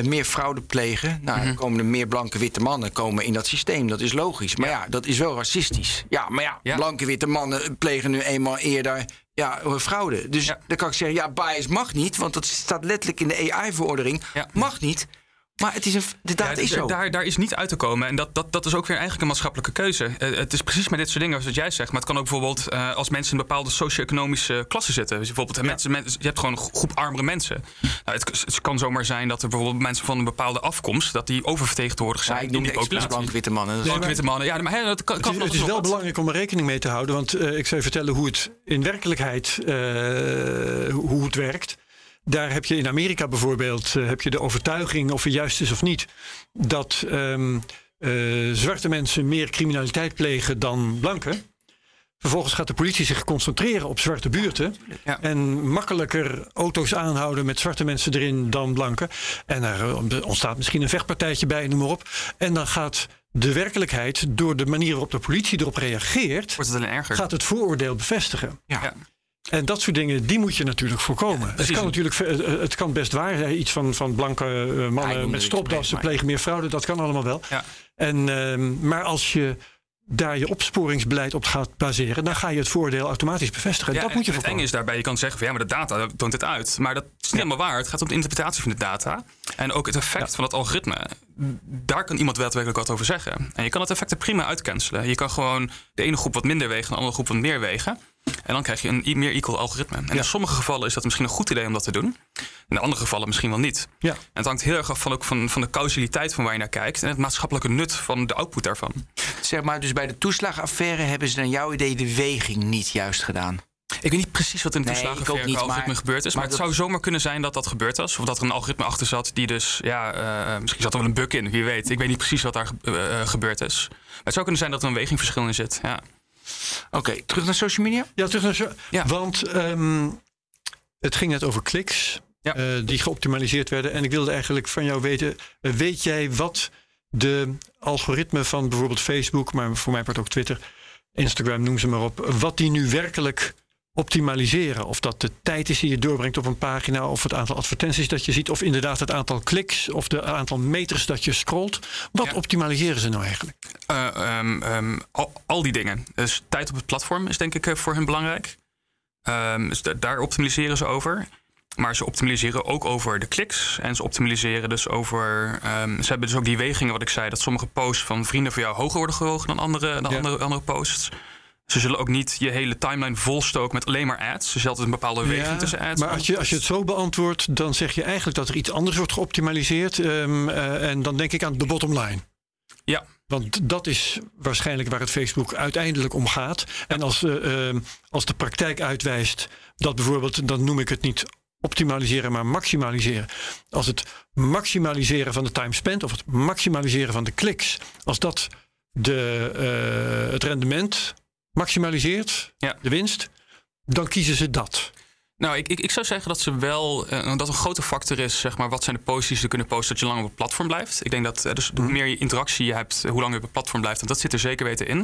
meer fraude plegen, nou, dan komen er meer blanke witte mannen komen in dat systeem. Dat is logisch. Maar ja, dat is wel racistisch. Ja, maar ja, Ja. blanke witte mannen plegen nu eenmaal eerder ja, fraude. Dus Ja. dan kan ik zeggen, ja, bias mag niet, want dat staat letterlijk in de AI-verordening. Ja. Mag niet. Maar het is een, de data Ja, is zo. Daar, daar is niet uit te komen. En dat, dat, dat is ook weer eigenlijk een maatschappelijke keuze. Eh, het is precies met dit soort dingen, zoals jij zegt. Maar het kan ook bijvoorbeeld uh, als mensen in een bepaalde socio-economische klasse zitten. Dus bijvoorbeeld, mensen, mensen, je hebt gewoon een groep armere mensen. Nou, het, het, kan zomaar zijn dat er bijvoorbeeld mensen van een bepaalde afkomst... dat die oververtegenwoordigd zijn Ja, ik noem die populatie. blanke witte mannen. Blanke witte mannen. Ja, maar hè, dat kan, Het is, het is wel wat. belangrijk om er rekening mee te houden. Want eh, ik zou je vertellen hoe het in werkelijkheid uh, hoe het werkt. Daar heb je in Amerika bijvoorbeeld uh, heb je de overtuiging, of het juist is of niet, dat um, uh, zwarte mensen meer criminaliteit plegen dan blanken. Vervolgens gaat de politie zich concentreren op zwarte buurten. Ja. En makkelijker auto's aanhouden met zwarte mensen erin dan blanken. En er ontstaat misschien een vechtpartijtje bij, noem maar op. En dan gaat de werkelijkheid, door de manier waarop de politie erop reageert, Wordt het gaat het vooroordeel bevestigen. Ja. Ja. En dat soort dingen, die moet je natuurlijk voorkomen. het, kan natuurlijk, eh, het kan best waar. Iets van, van blanke eh, Ja, mannen noem met stropdassen plegen meer fraude. Dat kan allemaal wel. Ja. En, ehm, maar als je daar je opsporingsbeleid op gaat baseren, dan ga je het voordeel automatisch bevestigen. En Ja, dat moet je en het voorkomen. is daarbij, je kan zeggen van ja, maar de data toont dit uit. Maar dat is niet helemaal waar. Het gaat om de interpretatie van de data. En ook het effect van het algoritme. Daar kan iemand daadwerkelijk wat over zeggen. En je kan het effect er prima uitcancelen. Je kan gewoon de ene groep wat minder wegen en de andere groep wat meer wegen. En dan krijg je een meer equal algoritme. En in sommige gevallen is dat misschien een goed idee om dat te doen. In andere gevallen misschien wel niet. Ja. En het hangt heel erg af van, ook van, van de causaliteit van waar je naar kijkt. En het maatschappelijke nut van de output daarvan. Zeg maar, dus bij de toeslagenaffaire hebben ze naar jouw idee de weging niet juist gedaan. Ik weet niet precies wat in de Nee, ook toeslagenaffaire niet, qua algoritme maar- gebeurd is. Maar, maar het zou zomaar kunnen zijn dat dat gebeurd was. Of dat er een algoritme achter zat die dus... Ja, eh, misschien zat er wel een bug in, wie weet. Ik weet niet precies wat daar ge- eh, gebeurd is. Maar het zou kunnen zijn dat er een wegingverschil in zit. Ja. Oké, terug naar social media. Ja, terug naar. Ja. Want ehm, het ging net over kliks Ja. eh, die geoptimaliseerd werden. En ik wilde eigenlijk van jou weten, eh, weet jij wat de algoritme van bijvoorbeeld Facebook, maar voor mij part ook Twitter, Instagram, noem ze maar op, wat die nu werkelijk optimaliseren? Of dat de tijd is die je doorbrengt op een pagina, of het aantal advertenties dat je ziet, of inderdaad het aantal kliks, of de aantal meters dat je scrolt. Wat Ja. optimaliseren ze nou eigenlijk? Eh, ehm, ehm, al, al die dingen. Dus tijd op het platform is denk ik eh, voor hen belangrijk. Ehm, dus da- daar optimaliseren ze over. Maar ze optimaliseren ook over de kliks. En ze optimaliseren dus over. ze hebben dus ook die wegingen, wat ik zei, dat sommige posts van vrienden van jou hoger worden gewogen dan andere, dan Ja. andere, andere posts. Ze zullen ook niet je hele timeline volstoken met alleen maar ads. Er zit altijd een bepaalde weging tussen ads. maar als je, als je het zo beantwoordt, dan zeg je eigenlijk dat er iets anders wordt geoptimaliseerd. ehm, eh, en dan denk ik aan de bottom line. Ja. Want dat is waarschijnlijk waar het Facebook uiteindelijk om gaat. En als, eh, ehm, als de praktijk uitwijst dat bijvoorbeeld, dan noem ik het niet optimaliseren, maar maximaliseren. Als het maximaliseren van de time spent of het maximaliseren van de kliks, als dat de, eh, het rendement maximaliseert, Ja. de winst, dan kiezen ze dat. Nou, ik, ik, ik zou zeggen dat ze wel eh, dat een grote factor is, zeg maar, wat zijn de posts die ze kunnen posten dat je lang op het platform blijft. Ik denk dat eh, dus hoe meer je interactie je hebt, eh, hoe langer je op het platform blijft, en dat zit er zeker weten in.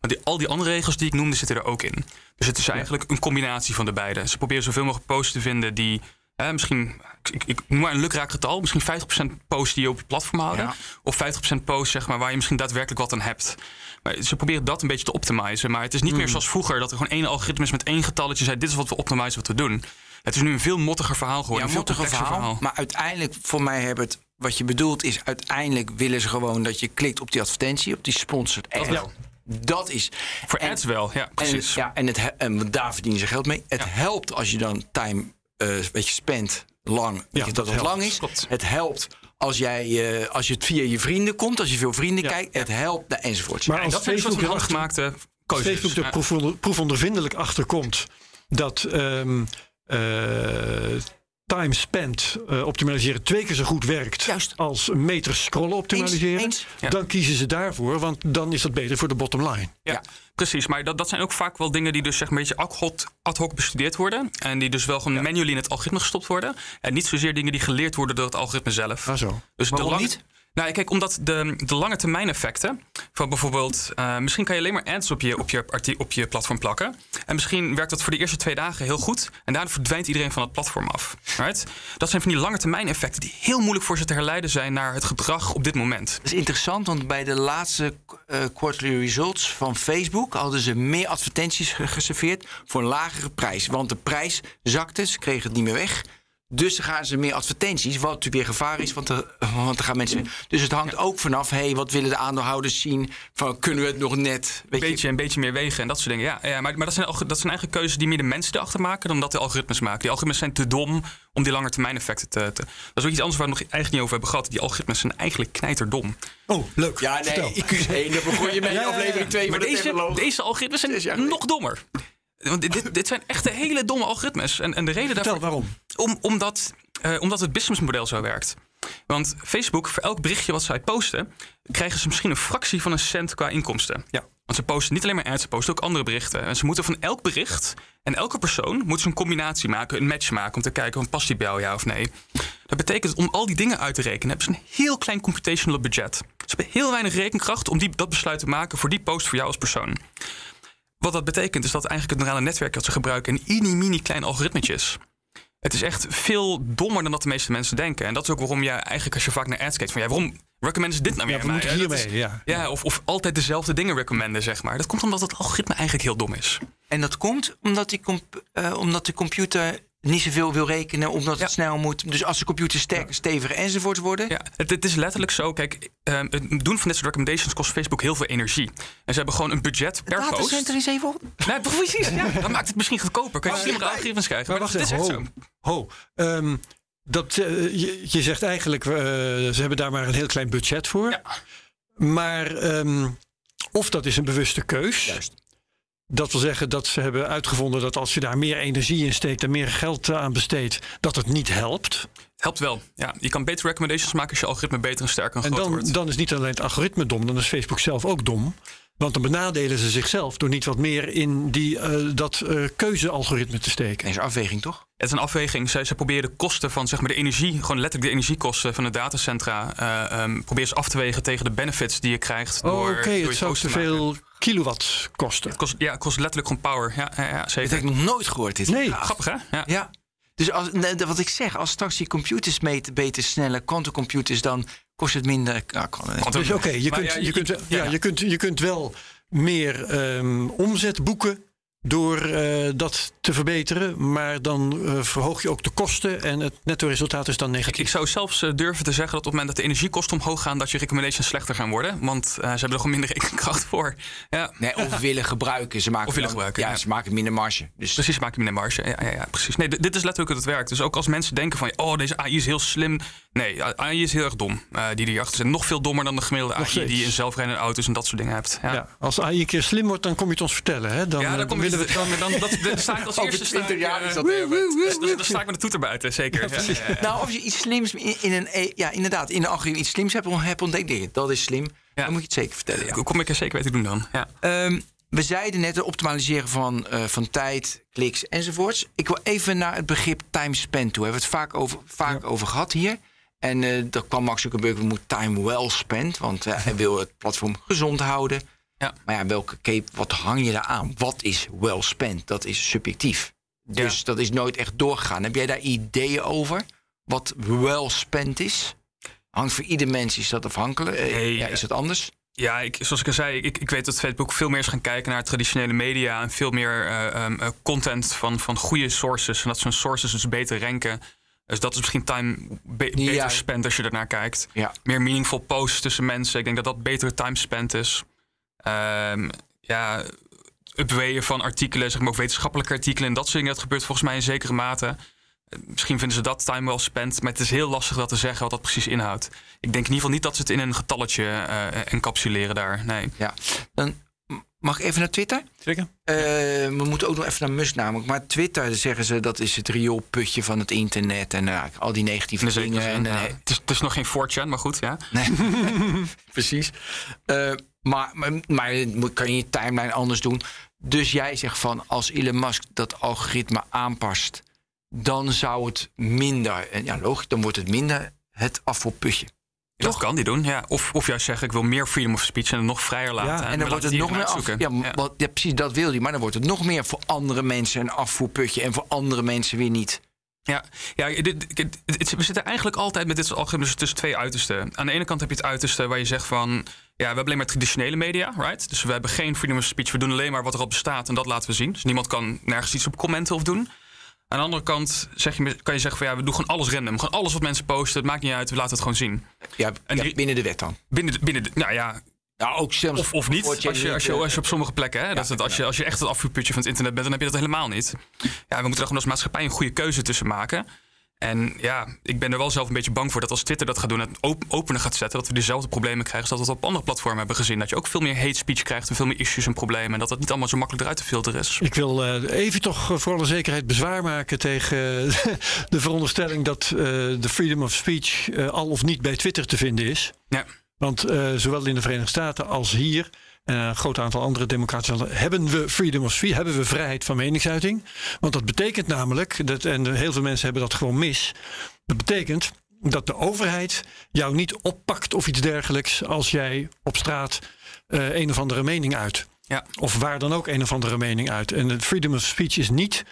Maar die, al die andere regels die ik noemde, zitten er ook in. Dus het is eigenlijk een combinatie van de beide. Ze proberen zoveel mogelijk posts te vinden die eh, misschien, ik, ik noem maar een lukraak getal, misschien 50% posts die je op je platform houden. Ja. Of 50% posts zeg maar, waar je misschien daadwerkelijk wat aan hebt. Maar ze proberen dat een beetje te optimizen. Maar het is niet meer zoals vroeger dat er gewoon één algoritme is met één getalletje zei: dit is wat we optimizen, wat we doen. Het is nu een veel mottiger verhaal geworden. Ja, een veel mottige complexer verhaal. Maar uiteindelijk, voor mij Herbert, wat je bedoelt is... uiteindelijk willen ze gewoon dat je klikt op die advertentie, op die sponsored ad. Dat is... Voor en- ads wel, ja, En, precies. ja, en, het, he- en daar verdienen ze geld mee. Het Ja. helpt als je dan time, eh weet je, spent lang, weet Ja, je, dat dat het lang is. Klopt. Het helpt als, jij, eh, als je het via je vrienden komt, als je veel vrienden Ja. kijkt. Het helpt, nou, enzovoort. Maar En als dat een Facebook van erachter- handgemaakte keuzes. Facebook er proefonder- proefondervindelijk achter komt dat ehm, eh, time spent eh, optimaliseren twee keer zo goed werkt Juist. als meters scrollen optimaliseren, Eens, eens. Ja. dan kiezen ze daarvoor, want dan is dat beter voor de bottom line. Ja, Ja. precies. Maar dat, dat zijn ook vaak wel dingen die dus zeg maar een beetje ad hoc, ad hoc bestudeerd worden. En die dus wel gewoon manually in het algoritme gestopt worden. En niet zozeer dingen die geleerd worden door het algoritme zelf. Ah, zo. Dus Waarom niet? Nou, kijk, omdat de, de lange termijn effecten van bijvoorbeeld, eh, misschien kan je alleen maar ads op je, op, je op je platform plakken. En misschien werkt dat voor de eerste twee dagen heel goed. En daarna verdwijnt iedereen van het platform af. Right? Dat zijn van die lange termijn effecten die heel moeilijk voor ze te herleiden zijn naar het gedrag op dit moment. Dat is interessant, want bij de laatste eh, quarterly results van Facebook hadden ze meer advertenties ge- geserveerd voor een lagere prijs. Want de prijs zakte, ze kregen het niet meer weg. Dus dan gaan ze meer advertenties, wat natuurlijk weer gevaar is, want er, want er gaan mensen. Dus het hangt ook vanaf, hey, wat willen de aandeelhouders zien? Van kunnen we het nog net? Weet Een beetje, een beetje meer wegen en dat soort dingen. Ja, ja maar, maar dat, zijn, dat zijn eigenlijk keuzes die meer de mensen erachter maken dan dat de algoritmes maken. Die algoritmes zijn te dom om die lange termijn effecten te, te. Dat is ook iets anders waar we het nog eigenlijk niet over hebben gehad. Die algoritmes zijn eigenlijk knijterdom. Oh, leuk. Ja, Vertel. nee, IQ's 1, daar begon je mee Ja, in ja, ja. aflevering 2 Maar deze, deze algoritmes zijn nog dommer. Want dit- dit, zijn echt hele domme algoritmes. En, en de reden Vertel daarvoor... waarom. Om, omdat, eh, omdat het businessmodel zo werkt. Want Facebook, voor elk berichtje wat zij posten, krijgen ze misschien een fractie van een cent qua inkomsten. Ja. Want ze posten niet alleen maar ads, ze posten ook andere berichten. En ze moeten van elk bericht en elke persoon moeten ze een combinatie maken, een match maken om te kijken of past die bij jou ja of nee. Dat betekent om al die dingen uit te rekenen hebben ze een heel klein computational budget. Ze hebben heel weinig rekenkracht om die, dat besluit te maken voor die post voor jou als persoon. Wat dat betekent is dat eigenlijk het neurale netwerk dat ze gebruiken een mini mini klein algoritmetje is. Het is echt veel dommer dan dat de meeste mensen denken. En dat is ook waarom je eigenlijk als je vaak naar ads kijkt van ja, waarom, recommenden ze dit nou weer Ja, hiermee, is- ja. Ja, of, of altijd dezelfde dingen recommenden, zeg maar. Dat komt omdat het algoritme eigenlijk heel dom is. En dat komt omdat, die comp- eh, omdat de computer niet zoveel wil rekenen, omdat Ja. het snel moet. Dus als de computer sterker, steviger enzovoort worden. Ja, het, het is letterlijk zo. Kijk, ehm, het doen van dit soort recommendations kost Facebook heel veel energie. En ze hebben gewoon een budget per post. Datacenter is even op. Nee, precies. Ja, dan maakt het misschien goedkoper. Kan je slimmere algoritmes krijgen. Maar Maar, wacht dat is echt ho. zo. ho. Ehm, dat, eh, je, je zegt eigenlijk, eh, ze hebben daar maar een heel klein budget voor. Ja. Maar ehm, of dat is een bewuste keus. Juist. Dat wil zeggen dat ze hebben uitgevonden dat als je daar meer energie in steekt en meer geld aan besteedt, dat het niet helpt. Helpt wel. Ja, je kan betere recommendations maken als je algoritme beter en sterker en En groter dan, wordt. dan is niet alleen het algoritme dom, dan is Facebook zelf ook dom. Want dan benadelen ze zichzelf door niet wat meer in die, eh, dat eh, keuzealgoritme te steken. Nee, is afweging toch? Het is een afweging. Zij, zij proberen de kosten van zeg maar, de energie, gewoon letterlijk de energiekosten van de datacentra, eh um, proberen ze af te wegen tegen de benefits die je krijgt. Oh, door, Oké, het zou te maken. veel kilowatt kosten. Het kost, ja, het kost letterlijk gewoon power. Ja, ja, ja Dat zeker. heb ik nog nooit gehoord. Dit. Nee. Ja. Grappig, hè? Ja. Ja. Dus als, wat ik zeg, als straks die computers meten beter, sneller, quantumcomputers, dan kost het minder. Ja, kan, Want Dus oké, je, kunt, ja, je, je- kunt, ja. ja, je, kunt, je kunt wel meer ehm, omzet boeken door eh, dat te verbeteren. Maar dan eh, verhoog je ook de kosten en het netto resultaat is dan negatief. ik zou zelfs eh, durven te zeggen dat op het moment dat de energiekosten omhoog gaan, dat je recommendations slechter gaan worden. Want eh, ze hebben er gewoon minder rekenkracht voor. Ja, Nee, of willen gebruiken. Ze maken Of willen dan- gebruiken, Ja, ja. ze maken minder marge. Dus precies, maak je minder marge. Ja, ja, ja, precies. Nee, dit is letterlijk hoe het werkt. Dus ook als mensen denken van, oh, deze AI is heel slim. Nee, AI is heel erg dom. eh, die die achter zit. Nog veel dommer dan de gemiddelde AI die je in zelfrijdende auto's en dat soort dingen hebt. Ja, Ja, als AI een keer slim wordt, dan kom je het ons vertellen. Hè? Dan, Ja, dan, kom je, willen we... dan, dan, dat, dan sta ik als Over eerste. 20 sta ik, jaar eh, is dat Dan sta ik met de toeter buiten, zeker. Ja. Nou, als je iets slims in, in een, eh, ja, inderdaad, in een algoritme iets slims hebt, hebt ontdekt, dat is slim. Ja. Dan moet je het zeker vertellen. Ja. Kom ik er zeker weten doen dan. Ja. Ehm, we zeiden net het optimaliseren van, eh, van tijd, kliks enzovoorts. Ik wil even naar het begrip time spent toe. We hebben het vaak over, vaak over gehad hier. En eh dat kwam Max Zuckerberg, we moeten time well spent. Want hij wil het platform gezond houden. Ja. Maar ja, welke cape, wat hang je daar aan? Wat is well spent? Dat is subjectief. Dus dat is nooit echt doorgegaan. Heb jij daar ideeën over? Wat well spent is? Hangt voor ieder mens is dat afhankelijk? Eh, Nee, ja, is het anders? Ja, ik, zoals ik al zei, ik, ik weet dat Facebook veel meer is gaan kijken naar traditionele media en veel meer eh, ehm, eh, content van, van goede sources. En dat zijn sources dus beter ranken. Dus dat is misschien time be- beter Ja. spent als je ernaar kijkt. Ja. Meer meaningful posts tussen mensen. Ik denk dat dat betere time spent is. Ehm, ja, upwayen van artikelen, zeg maar ook wetenschappelijke artikelen en dat soort dingen. Dat gebeurt volgens mij in zekere mate. Eh, Misschien vinden ze dat time wel spent, maar het is heel lastig dat te zeggen wat dat precies inhoudt. Ik denk in ieder geval niet dat ze het in een getalletje eh, encapsuleren daar. Nee. Ja. Dan mag ik even naar Twitter? Zeker? Eh, we moeten ook nog even naar Musk namelijk. Maar Twitter, zeggen ze, dat is het rioolputje van het internet. En uh, al die negatieve dingen. En, uh, ja. het, is, het is nog geen 4chan, maar goed, ja. Nee, precies. Maar, maar, maar kan je je timeline anders doen? Dus jij zegt van, als Elon Musk dat algoritme aanpast... dan zou het minder, en ja logisch, dan wordt het minder het afvalputje. Dat kan die doen, ja. Of, of juist zeggen, ik wil meer freedom of speech en het nog vrijer laten. Ja, en dan wordt het nog meer af. Ja, ja. Wat, ja, precies, dat wil hij. Maar dan wordt het nog meer voor andere mensen een afvoerputje en voor andere mensen weer niet. Ja, ja dit, dit, dit, we zitten eigenlijk altijd met dit soort algoritmes tussen twee uitersten. Aan de ene kant heb je het uiterste waar je zegt van... ja, we hebben alleen maar traditionele media, right? Dus we hebben geen freedom of speech. We doen alleen maar wat er al bestaat en dat laten we zien. Dus niemand kan nergens iets op commenten of doen. Aan de andere kant zeg je, kan je zeggen van ja, we doen gewoon alles random. Gewoon alles wat mensen posten, het maakt niet uit, we laten het gewoon zien. Ja, en ja binnen de wet dan. Binnen de, binnen de, nou ja, nou, ook zelfs of, of niet, als je, als, je, als, je, als je op sommige plekken... Hè, ja, dat het, als, je, als je echt het afvuurputje van het internet bent... dan heb je dat helemaal niet. Ja, we moeten er gewoon als maatschappij een goede keuze tussen maken. En ja, ik ben er wel zelf een beetje bang voor... dat als Twitter dat gaat doen, het op, opener gaat zetten... dat we dezelfde problemen krijgen als dat we op andere platformen hebben gezien. Dat je ook veel meer hate speech krijgt en veel meer issues en problemen... en dat het niet allemaal zo makkelijk eruit te filteren is. Ik wil uh, even toch voor alle zekerheid bezwaar maken tegen uh, de veronderstelling... dat uh, de freedom of speech al of niet bij Twitter te vinden is. Ja. Want zowel in de Verenigde Staten als hier en een groot aantal andere democratische landen hebben we freedom of speech, hebben we vrijheid van meningsuiting. Want dat betekent namelijk, dat, en heel veel mensen hebben dat gewoon mis. Dat betekent dat de overheid jou niet oppakt of iets dergelijks als jij op straat uh, een of andere mening uit. Ja. Of waar dan ook een of andere mening uit. En de freedom of speech is niet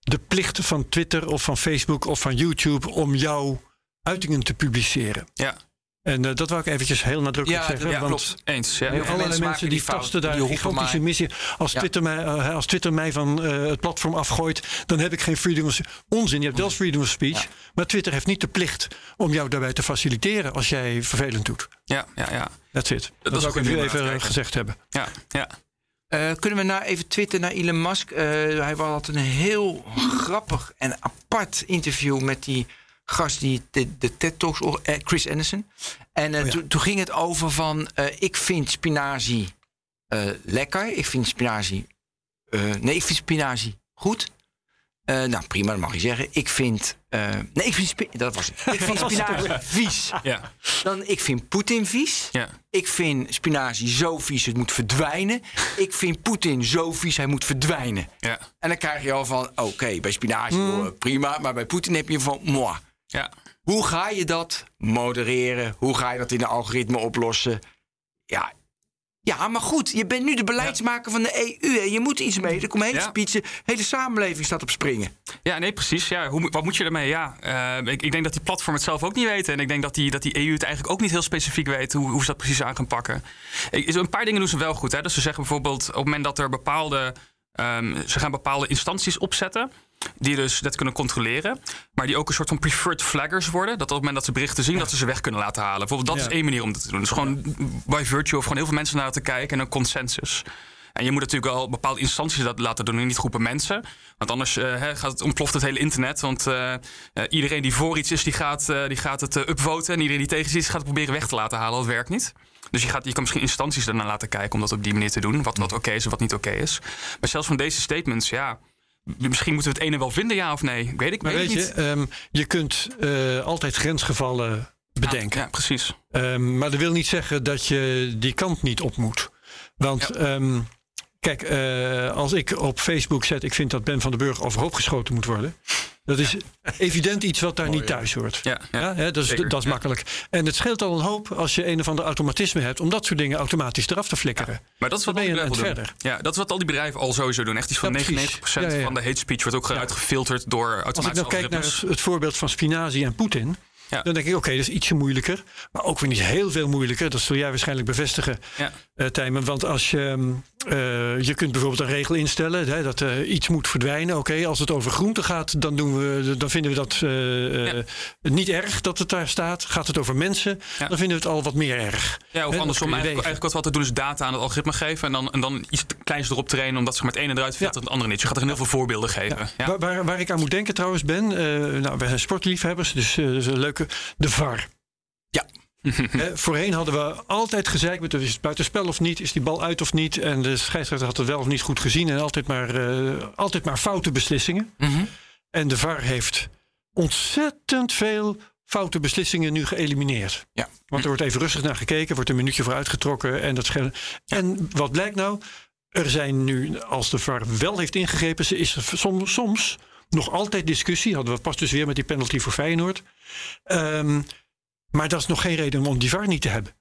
de plicht van Twitter of van Facebook of van YouTube om jouw uitingen te publiceren. Ja. En eh, dat wou ik eventjes heel nadrukkelijk Ja, zeggen. ja, want klopt. Eens. Ja. Heel veel allerlei mensen die die fout, tasten daar die gigantische missie. Als, Ja. Twitter mij, eh, als Twitter mij van eh, het platform afgooit, dan heb ik geen freedom of onzin. Je hebt wel freedom of speech, Ja. maar Twitter heeft niet de plicht om jou daarbij te faciliteren als jij vervelend doet. Ja, ja, ja. That's it. Dat, is zou ik nu even gezegd hebben. ja, ja. Eh, kunnen we nou even twitteren naar Elon Musk? Eh, hij had een heel grappig en apart interview met die gast die de, de TED Talks, eh, Chris Anderson. En eh, Oh ja. toen- toen ging het over van, eh, ik vind spinazie eh, lekker. Ik vind spinazie, eh, nee, ik vind spinazie goed. Eh, nou, prima, dat mag je zeggen. Ik vind, eh, nee, ik vind, dat was het. Ik vind spinazie vies. ja, Dan, ik vind Poetin vies. ja. Ik vind spinazie zo vies, het moet verdwijnen. Ik vind Poetin zo vies, hij moet verdwijnen. ja. En dan krijg je al van, oké, bij spinazie Hmm. prima. Maar bij Poetin heb je van, moi. Ja. Hoe ga je dat modereren? Hoe ga je dat in een algoritme oplossen? Ja, ja maar goed, je bent nu de beleidsmaker van de EU. En je moet iets mee. Er komt een hele Ja. de hele samenleving staat op springen. Ja, nee, precies. Ja, hoe, wat moet je ermee? Ja, eh, ik, ik denk dat die platform het zelf ook niet weten. En ik denk dat die, dat die EU het eigenlijk ook niet heel specifiek weet hoe, hoe ze dat precies aan gaan pakken. Ik, een paar dingen doen ze wel goed. Hè? Dus ze zeggen bijvoorbeeld op het moment dat er bepaalde. ehm, ze gaan bepaalde instanties opzetten. Die dus dat kunnen controleren. Maar die ook een soort van preferred flaggers worden. Dat op het moment dat ze berichten zien, dat ze ze weg kunnen laten halen. Bijvoorbeeld, dat Ja. is één manier om dat te doen. Dus gewoon by virtue of gewoon heel veel mensen naar te kijken en een consensus. En je moet natuurlijk wel bepaalde instanties dat laten doen, en niet groepen mensen. Want anders eh, gaat het, ontploft het hele internet. Want eh, eh, iedereen die voor iets is, die gaat, die gaat het upvoten. En iedereen die tegen iets is, gaat het proberen weg te laten halen. Dat werkt niet. Dus je, gaat, je kan misschien instanties ernaar laten kijken om dat op die manier te doen. Wat, wat oké is en wat niet oké is. Maar zelfs van deze statements, ja. Misschien moeten we het ene wel vinden, ja of nee. Weet ik, Maar weet weet ik je, niet. ehm, je kunt eh, altijd grensgevallen bedenken. Ja, precies. Ehm, maar dat wil niet zeggen dat je die kant niet op moet. Want ehm, kijk, eh, als ik op Facebook zet, ik vind dat Ben van den Burg overhoop geschoten moet worden. Dat is evident iets wat daar niet thuis hoort. Ja, ja. Ja, hè, dat is, zeker, dat is ja. makkelijk. En het scheelt al een hoop als je een of ander automatisme hebt om dat soort dingen automatisch eraf te flikkeren. Maar dat is wat al die bedrijven doen. Ja, dat is wat al die bedrijven al sowieso doen. Echt iets van Ja, precies. 99% Ja, ja, ja. van de hate speech wordt ook eruit gefilterd door Als ik automatische nou kijk naar het voorbeeld van Spinazi en Poetin. Ja. Dan denk ik, oké, dat is ietsje moeilijker. Maar ook weer niet heel veel moeilijker. Dat zul jij waarschijnlijk bevestigen, Ja. eh Tijmen. Want als je, ehm, eh, je kunt bijvoorbeeld een regel instellen hè, dat eh, iets moet verdwijnen. Oké, als het over groente gaat, dan, doen we, dan vinden we dat niet erg dat het daar staat. Gaat het over mensen, Ja. dan vinden we het al wat meer erg. Ja, of Hè, andersom. Eigenlijk, eigenlijk wat we altijd doen is data aan het algoritme geven. En dan, en dan iets kleins erop trainen. Omdat ze maar het ene eruit filtert en het andere niet. Je gaat er heel veel voorbeelden geven. Ja. Waar, waar, waar ik aan moet denken trouwens, Ben. nou, wij zijn sportliefhebbers, dus eh, dat De VAR. Ja. Hè, voorheen hadden we altijd gezegd, met, is het buitenspel of niet, is die bal uit of niet. En de scheidsrechter had het wel of niet goed gezien. En altijd maar, eh, altijd maar foute beslissingen. Mhm. En de VAR heeft ontzettend veel foute beslissingen nu geëlimineerd. Ja. Want er wordt even rustig naar gekeken, wordt een minuutje vooruitgetrokken. En, dat en wat blijkt nou? Er zijn nu, als de VAR wel heeft ingegrepen, ze- is soms, soms nog altijd discussie. Hadden we pas dus weer met die penalty voor Feyenoord. Ehm, maar dat is nog geen reden om die VAR niet te hebben.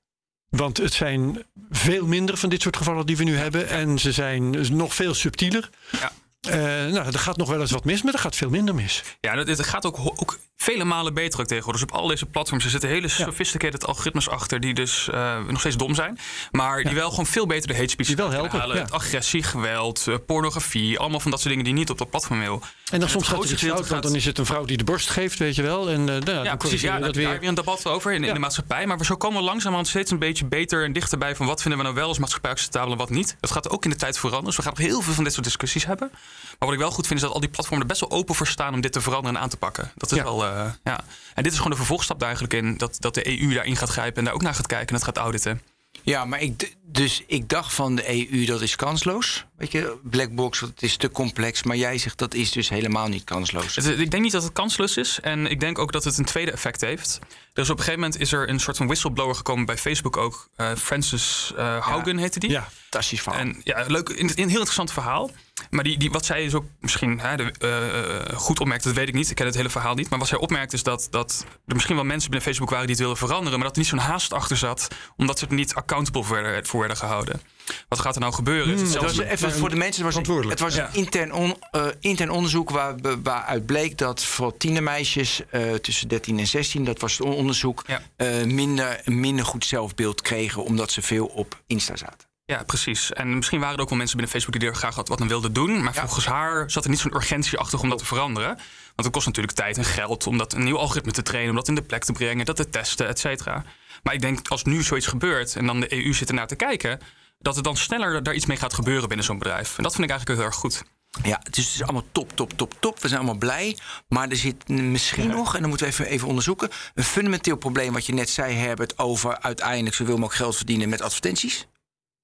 Want het zijn veel minder van dit soort gevallen die we nu hebben. En ze zijn nog veel subtieler. Ja. Eh, nou, er gaat nog wel eens wat mis, maar er gaat veel minder mis. Ja, dat, het gaat ook, ook vele malen beter ook tegenwoordig. Dus op al deze platforms er zitten hele sophisticated algoritmes achter... die dus eh, nog steeds dom zijn. Maar die wel gewoon veel beter de hate speech Die wel helpen, halen. ja. Het agressie, geweld, eh, pornografie. Allemaal van dat soort dingen die niet op dat platform wil. En dan soms het gaat grootste iets fout, want dan is het een vrouw die de borst geeft, weet je wel. En nou, Ja, precies. Ja, we daar dat daar weer. weer een debat over in, de maatschappij. Maar we zo komen we langzamerhand steeds een beetje beter en dichterbij... van wat vinden we nou wel als maatschappij acceptabel en wat niet. Dat gaat ook in de tijd veranderen. Dus we gaan nog heel veel van dit soort discussies hebben. Maar wat ik wel goed vind is dat al die platformen er best wel open voor staan... om dit te veranderen en aan te pakken. Dat is Ja. wel, eh, ja. En dit is gewoon de vervolgstap daar eigenlijk in. Dat, dat de EU daarin gaat grijpen en daar ook naar gaat kijken en het gaat auditen. Ja, maar ik, dus ik dacht van de EU dat is kansloos. Weet je, blackbox, het is te complex. Maar jij zegt dat is dus helemaal niet kansloos. Het- ik denk niet dat het kansloos is. En ik denk ook dat het een tweede effect heeft. Dus op een gegeven moment is er een soort van whistleblower gekomen bij Facebook ook. Eh, Francis eh Haugen heette die. Ja, Fantastisch verhaal. En ja, leuk, een heel interessant verhaal. Maar die, die, wat zij is ook misschien hè, de, eh, eh, goed opmerkt, dat weet ik niet. Ik ken het hele verhaal niet. Maar wat zij opmerkt is dat, dat er misschien wel mensen binnen Facebook waren die het willen veranderen. Maar dat er niet zo'n haast achter zat. Omdat ze er niet accountable voor werden, voor werden gehouden. Wat gaat er nou gebeuren? Het was met- even voor de mensen. Het was, een, het was een intern, on- eh, intern onderzoek waar, waaruit bleek dat voor tienermeisjes eh tussen 13 en 16, dat was het on- onderzoek, Ja. eh, minder, minder goed zelfbeeld kregen omdat ze veel op Insta zaten. Ja, precies. En misschien waren er ook wel mensen binnen Facebook die er graag wat, wat aan wilden doen. Maar Ja. volgens haar zat er niet zo'n urgentie achter om dat te veranderen. Want het kost natuurlijk tijd en geld om dat een nieuw algoritme te trainen, om dat in de plek te brengen, dat te testen, et cetera. Maar ik denk als nu zoiets gebeurt en dan de EU zit ernaar te kijken, dat er dan sneller daar iets mee gaat gebeuren binnen zo'n bedrijf. En dat vind ik eigenlijk heel erg goed. Ja, het is, het is allemaal top, top, top, top. We zijn allemaal blij. Maar er zit misschien nog, en dan moeten we even, even onderzoeken... een fundamenteel probleem wat je net zei, Herbert... over uiteindelijk zoveel mogelijk geld verdienen met advertenties.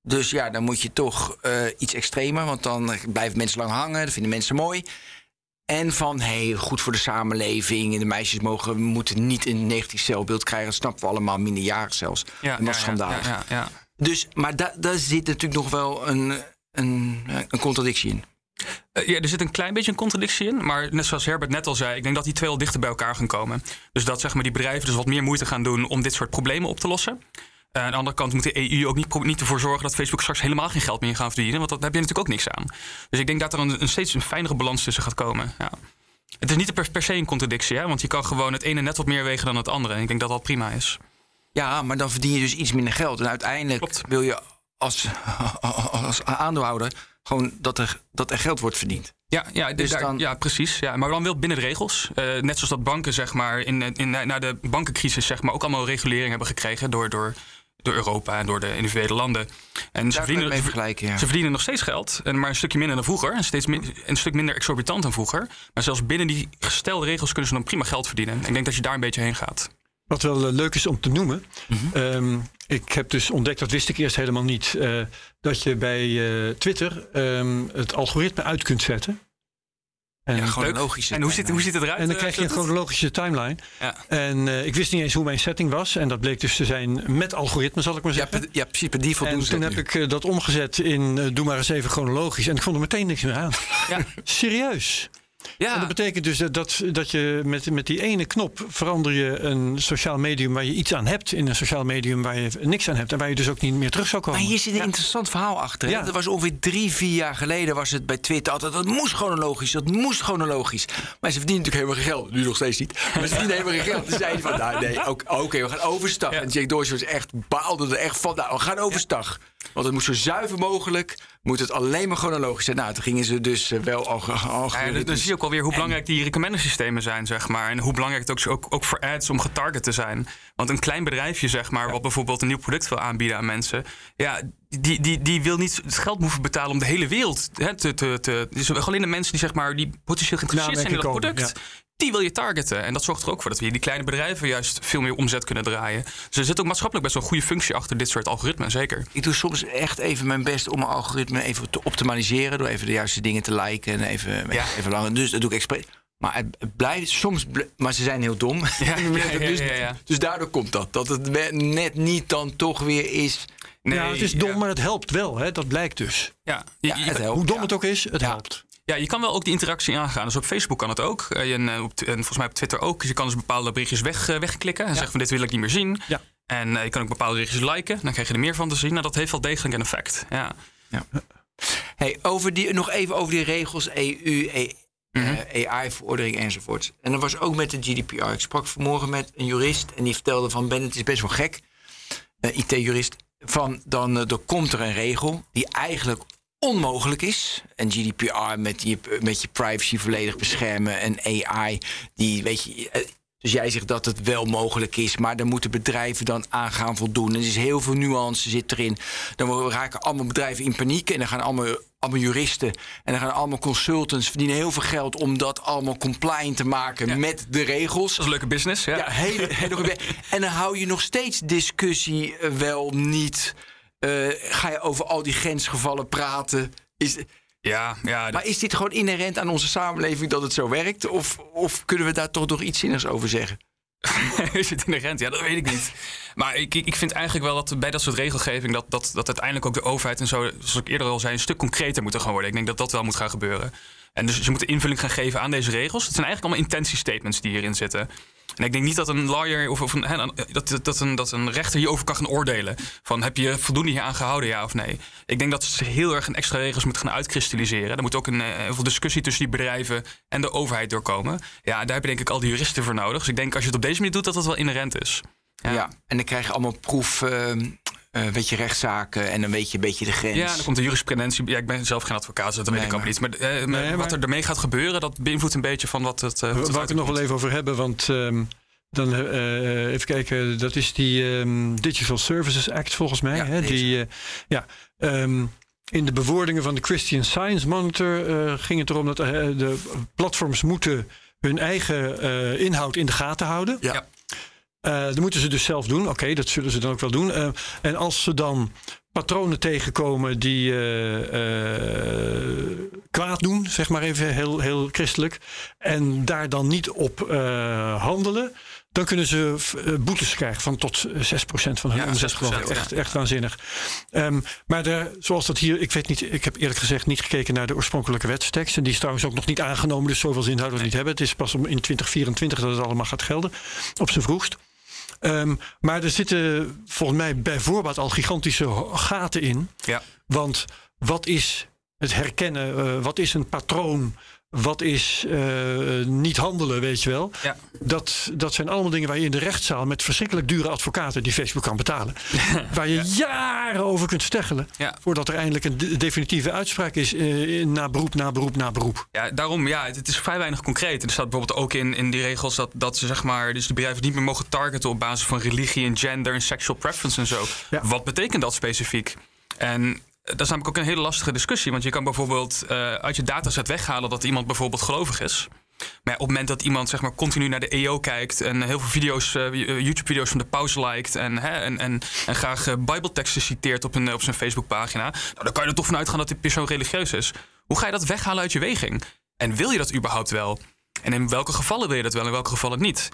Dus ja, dan moet je toch eh, iets extremer... want dan blijven mensen lang hangen, dat vinden mensen mooi... En van, hey, goed voor de samenleving. En de meisjes mogen, moeten niet een negatief zelfbeeld krijgen. Dat snappen we allemaal, minderjarig zelfs. Ja, dat was schandalig. Ja, ja, ja. Dus, maar da- daar zit natuurlijk nog wel een, een, een contradictie in. Eh, ja, er zit een klein beetje een contradictie in. Maar net zoals Herbert net al zei, ik denk dat die twee wel dichter bij elkaar gaan komen. Dus dat zeg maar, die bedrijven dus wat meer moeite gaan doen om dit soort problemen op te lossen. Eh, aan de andere kant moet de EU ook niet, niet ervoor zorgen dat Facebook straks helemaal geen geld meer gaat verdienen. Want daar heb je natuurlijk ook niks aan. Dus ik denk dat er een, een steeds een fijnere balans tussen gaat komen. Ja. Het is niet per, per se een contradictie, hè? want je kan gewoon het ene net wat meer wegen dan het andere. En ik denk dat dat prima is. Ja, maar dan verdien je dus iets minder geld. En uiteindelijk Klopt. wil je als, als aandeelhouder gewoon dat er, dat er geld wordt verdiend. Ja, ja, dus Dus daar- dan- ja precies. Ja, maar dan wel binnen de regels. Eh, net zoals dat banken, zeg maar, in, in, na de bankencrisis, zeg maar, ook allemaal regulering hebben gekregen door, door, door Europa en door de individuele landen. En ze verdienen, mee ze- vergelijken, ja. ze verdienen nog steeds geld, en maar een stukje minder dan vroeger. En steeds min- een stuk minder exorbitant dan vroeger. Maar zelfs binnen die gestelde regels kunnen ze dan prima geld verdienen. Ik denk dat je daar een beetje heen gaat. Wat wel eh, leuk is om te noemen. Mhm. ehm, ik heb dus ontdekt, dat wist ik eerst helemaal niet. eh, dat je bij eh, Twitter ehm, het algoritme uit kunt zetten. En, Ja, gewoon logische. En hoe ziet, hoe ziet het eruit? en dan eh, krijg je een chronologische timeline. Ja. En eh, ik wist niet eens hoe mijn setting was. En dat bleek dus te zijn met algoritme, zal ik maar Ja, zeggen. per- ja, precies. Per default doen en ze toen heb nu. ik eh, dat omgezet in eh, doe maar eens even chronologisch. En ik vond er meteen niks meer aan. Ja. Serieus. Ja. En dat betekent dus dat, dat, dat je met, met die ene knop verander je een sociaal medium waar je iets aan hebt in een sociaal medium waar je niks aan hebt en waar je dus ook niet meer terug zou komen. Maar hier zit een interessant verhaal achter. hè? Ja. Dat was ongeveer drie, vier jaar geleden was het bij Twitter altijd... dat moest chronologisch, dat moest chronologisch. Maar ze verdienen natuurlijk helemaal geen geld. Nu nog steeds niet. Maar ze verdienen helemaal geen geld. Toen zeiden ze van, nou nee, oké, we gaan overstag. Ja. En Jack Dorsey was echt, baalde er echt van, nou, we gaan overstag. Want het moest zo zuiver mogelijk, moet het alleen maar chronologisch zijn. Nou, toen gingen ze dus eh, wel al... al Ja, dan- dan zie je ook alweer hoe belangrijk die recommender systemen zijn, zeg maar. En hoe belangrijk het ook, ook, ook voor ads om getarget te zijn. Want een klein bedrijfje, zeg maar, wat bijvoorbeeld een nieuw product wil aanbieden aan mensen. Ja, die, die, die wil niet het geld hoeven betalen om de hele wereld hè, te, te, te. Dus alleen de mensen die, zeg maar, die potentieel geïnteresseerd zijn in dat product. Die wil je targeten. En dat zorgt er ook voor dat we hier die kleine bedrijven juist veel meer omzet kunnen draaien. Dus er zit ook maatschappelijk best wel een goede functie achter dit soort algoritmen, zeker. Ik doe soms echt even mijn best om mijn algoritme even te optimaliseren. Door even de juiste dingen te liken en even, Ja. even langer. Dus dat doe ik expres. Maar het blijft soms. bl- Maar ze zijn heel dom. Ja, ja, ja, dus, ja, ja. dus daardoor komt dat. Dat het net niet dan toch weer is. Nee, ja, het is dom, ja. maar het helpt wel. Hè? Dat blijkt dus. Ja, je- Ja, je- het helpt. Hoe dom ja. het ook is, het Ja. helpt. Ja, je kan wel ook die interactie aangaan. Dus op Facebook kan het ook. Eh, En, eh, op, en volgens mij op Twitter ook. Dus je kan dus bepaalde berichtjes weg, eh, wegklikken. En zeggen van dit wil ik niet meer zien. Ja. En eh, je kan ook bepaalde berichtjes liken. Dan krijg je er meer van te zien. Nou, dat heeft wel degelijk een effect. Ja. Hey, over die, nog even over die regels, EU, E- Mhm. eh, AI-verordening enzovoort. En dat was ook met de GDPR. Ik sprak vanmorgen met een jurist en die vertelde van... Ben, het is best wel gek, IT-jurist... van dan eh, er komt er een regel die eigenlijk onmogelijk is. En GDPR met je, met je privacy volledig beschermen... en AI, die weet je... eh, dus jij zegt dat het wel mogelijk is, maar daar moeten bedrijven dan aan gaan voldoen. Er is heel veel nuance zit erin. Dan raken allemaal bedrijven in paniek en dan gaan allemaal, allemaal juristen en dan gaan allemaal consultants verdienen heel veel geld om dat allemaal compliant te maken Ja. met de regels. Dat is een leuke business. Ja. Ja, hele, hele En dan hou je nog steeds discussie eh, wel niet. Eh, ga je over al die grensgevallen praten? Is, ja, ja, maar is dit gewoon inherent aan onze samenleving dat het zo werkt? Of, of kunnen we daar toch nog iets zinnigs over zeggen? is het inherent? Ja, dat weet ik niet. Maar ik, ik ik vind eigenlijk wel dat bij dat soort regelgeving... Dat, dat, dat uiteindelijk ook de overheid en zo, zoals ik eerder al zei... een stuk concreter moeten gaan worden. Ik denk dat dat wel moet gaan gebeuren. En dus ze moeten invulling gaan geven aan deze regels. Het zijn eigenlijk allemaal intentiestatements die hierin zitten. En ik denk niet dat een lawyer of, een, dat, dat, een, dat een rechter hierover kan gaan oordelen. Van heb je voldoende hier aan gehouden, ja of nee? Ik denk dat ze heel erg een extra regels moeten gaan uitkristalliseren. Er moet ook een, eh, heel discussie tussen die bedrijven en de overheid doorkomen. Ja, daar heb je denk ik al die juristen voor nodig. Dus ik denk als je het op deze manier doet, dat dat wel inherent is. Ja, en dan krijg je allemaal proef. Uh, weet je, rechtszaken en dan weet je een beetje de grens. Ja, dan komt de jurisprudentie. Ja, ik ben zelf geen advocaat, dus dat weet ik ook niet. Maar, nee, wat er ermee gaat gebeuren, dat beïnvloedt een beetje van wat het. Uh, Waar we het nog wel even over hebben, want um, dan even kijken, dat is die um, Digital Services Act volgens mij. Ja, hè, die, ja, um, in de bewoordingen van de Christian Science Monitor ging het erom dat de platforms moeten hun eigen inhoud in de gaten houden. Ja. Uh, dat moeten ze dus zelf doen. Oké, dat zullen ze dan ook wel doen. Uh, en als ze dan patronen tegenkomen die uh, kwaad doen, zeg maar even heel, heel christelijk, en daar dan niet op handelen, dan kunnen ze boetes krijgen van tot 6% van hun ja, omzet, geloof ik. Echt, echt waanzinnig. Um, maar de, zoals dat hier, ik weet niet, ik heb eerlijk gezegd niet gekeken naar de oorspronkelijke wetstekst. En die is trouwens ook nog niet aangenomen, dus zoveel zin houden we niet hebben. Het is pas om in 2024 dat het allemaal gaat gelden, op zijn vroegst. Um, maar er zitten volgens mij bijvoorbeeld al gigantische gaten in. Ja. Want wat is het herkennen? Uh, wat is een patroon? Wat is uh, niet handelen, weet je wel? Ja. Dat, dat zijn allemaal dingen waar je in de rechtszaal met verschrikkelijk dure advocaten die Facebook kan betalen. waar je ja. jaren over kunt steggelen. Ja. Voordat er eindelijk een de definitieve uitspraak is uh, na beroep, na beroep, na beroep. Ja, daarom, ja, het, het is vrij weinig concreet. Er staat bijvoorbeeld ook in, in die regels dat, dat ze zeg maar, dus de bedrijven niet meer mogen targeten op basis van religie en gender en sexual preference en zo. Wat betekent dat specifiek? En dat is namelijk ook een hele lastige discussie. Want je kan bijvoorbeeld uh, uit je dataset weghalen dat iemand bijvoorbeeld gelovig is. Maar op het moment dat iemand zeg maar, continu naar de EO kijkt en heel veel video's, uh, YouTube-video's van de pauze liked en, hè, en, en, en graag uh, Bijbelteksten citeert op, een, op zijn Facebookpagina, nou, dan kan je er toch vanuit gaan dat die persoon religieus is. Hoe ga je dat weghalen uit je weging? En wil je dat überhaupt wel? En in welke gevallen wil je dat wel en in welke gevallen niet?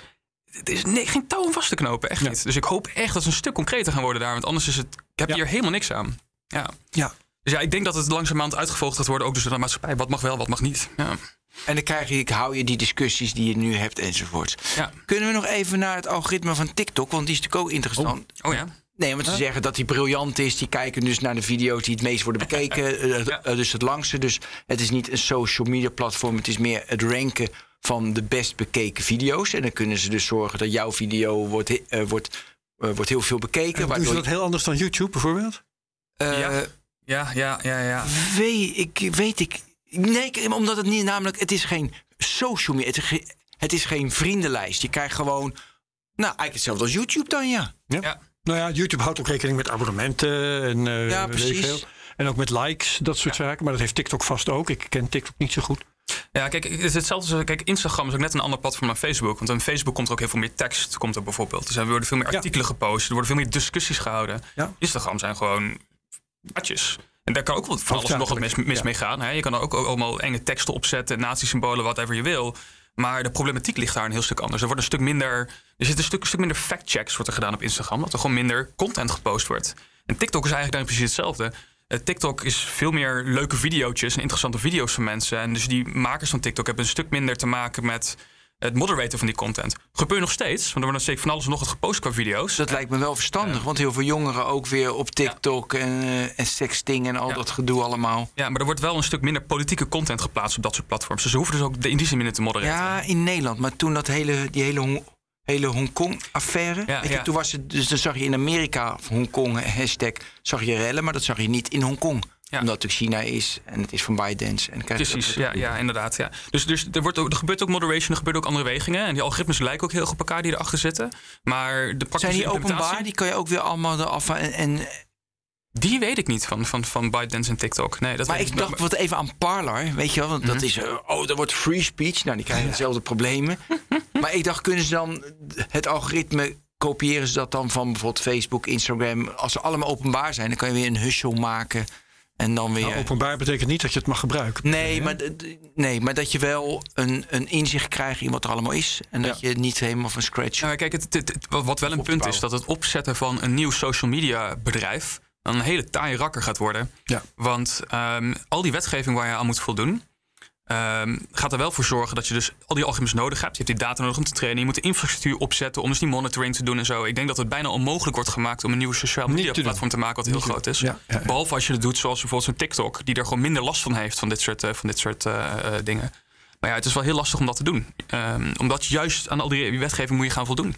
Het is nee, geen touw om vast te knopen, echt ja. niet. Dus ik hoop echt dat ze een stuk concreter gaan worden daar, want anders is het, ik heb ja. hier helemaal niks aan. Ja. ja. Dus ja, ik denk dat het langzamerhand uitgevolgd gaat worden, ook dus door de maatschappij. Wat mag wel, wat mag niet. Ja. En dan krijg je, ik hou je die discussies die je nu hebt enzovoort. Ja. Kunnen we nog even naar het algoritme van TikTok, want die is natuurlijk ook interessant. Oh, oh ja. Nee, want ze huh? zeggen dat hij briljant is. Die kijken dus naar de video's die het meest worden bekeken. ja. uh, dus het langste. Dus het is niet een social media platform. Het is meer het ranken van de best bekeken video's. En dan kunnen ze dus zorgen dat jouw video wordt, uh, wordt, uh, wordt heel veel bekeken. Doen ze dat heel anders dan YouTube bijvoorbeeld? Uh, ja. ja, ja, ja, ja. Weet ik, weet ik. Nee, omdat het niet namelijk, het is geen social media. Het is geen, het is geen vriendenlijst. Je krijgt gewoon, nou, eigenlijk hetzelfde als YouTube dan, ja. ja. ja. Nou ja, YouTube houdt ook rekening met abonnementen en uh, ja, precies. Veel. En ook met likes, dat soort ja. zaken. Maar dat heeft TikTok vast ook. Ik ken TikTok niet zo goed. Ja, kijk, het is hetzelfde. Kijk, Instagram is ook net een ander platform dan Facebook. Want aan Facebook komt er ook heel veel meer tekst, komt er bijvoorbeeld. Dus er worden veel meer artikelen ja. gepost, er worden veel meer discussies gehouden. Ja. Instagram zijn gewoon atjes. En daar kan ook wel van alles nog wat mis, mis ja. mee gaan. Hè? Je kan er ook allemaal enge teksten opzetten, nazi-symbolen, whatever je wil. Maar de problematiek ligt daar een heel stuk anders. Er wordt een stuk minder. Er zit een stuk, een stuk minder fact-checks wordt er gedaan op Instagram. Dat er gewoon minder content gepost wordt. En TikTok is eigenlijk precies hetzelfde. Uh, TikTok is veel meer leuke video's en interessante video's van mensen. En dus die makers van TikTok hebben een stuk minder te maken met het moderaten van die content. Gebeurt nog steeds, want er wordt nog steeds van alles nog het gepost qua video's. Dat lijkt me wel verstandig, uh, want heel veel jongeren ook weer op TikTok ja. en, uh, en sexting en al ja. dat gedoe allemaal. Ja, maar er wordt wel een stuk minder politieke content geplaatst op dat soort platforms. Dus ze hoeven dus ook in die zin minder te moderaten. Ja, in Nederland. Maar toen dat hele, die hele hele Hongkong-affaire. Ja, ja. Toen was het, dus dan zag je in Amerika Hongkong hashtag zag je rellen, maar dat zag je niet in Hongkong. Ja. Omdat het China is en het is van ByteDance. En Precies, ja, ja, inderdaad. Ja. Dus, dus er, wordt ook, er gebeurt ook moderation, er gebeuren ook andere wegingen. En die algoritmes lijken ook heel erg op elkaar die erachter zitten. Maar de Zijn die openbaar? Die kan je ook weer allemaal eraf en, en die weet ik niet van, van, van ByteDance en TikTok. Nee, dat maar ik dacht wat even aan Parler, weet je wel? Want mm -hmm. dat is, uh, oh, dat wordt free speech. Nou, die krijgen dezelfde problemen. maar ik dacht, kunnen ze dan het algoritme kopiëren ze dat dan van bijvoorbeeld Facebook, Instagram? Als ze allemaal openbaar zijn, dan kan je weer een hustle maken. En dan weer... Nou, openbaar betekent niet dat je het mag gebruiken. Nee, maar, nee maar dat je wel een, een inzicht krijgt in wat er allemaal is. En dat ja. je niet helemaal van scratch... Nou, kijk, het, het, het, wat wel een punt is, dat het opzetten van een nieuw social media bedrijf een hele taaie rakker gaat worden. Ja. Want um, al die wetgeving waar je aan moet voldoen, ehm, gaat er wel voor zorgen dat je dus al die algoritmes nodig hebt. Je hebt die data nodig om te trainen. Je moet de infrastructuur opzetten om dus die monitoring te doen en zo. Ik denk dat het bijna onmogelijk wordt gemaakt om een nieuwe sociale media platform te maken wat heel Niet groot is. Ja, ja, ja. Behalve als je het doet zoals bijvoorbeeld zo'n TikTok, die er gewoon minder last van heeft van dit soort, eh, van dit soort eh, eh, dingen. Maar ja, het is wel heel lastig om dat te doen. Ehm, omdat juist aan al die wetgeving moet je gaan voldoen.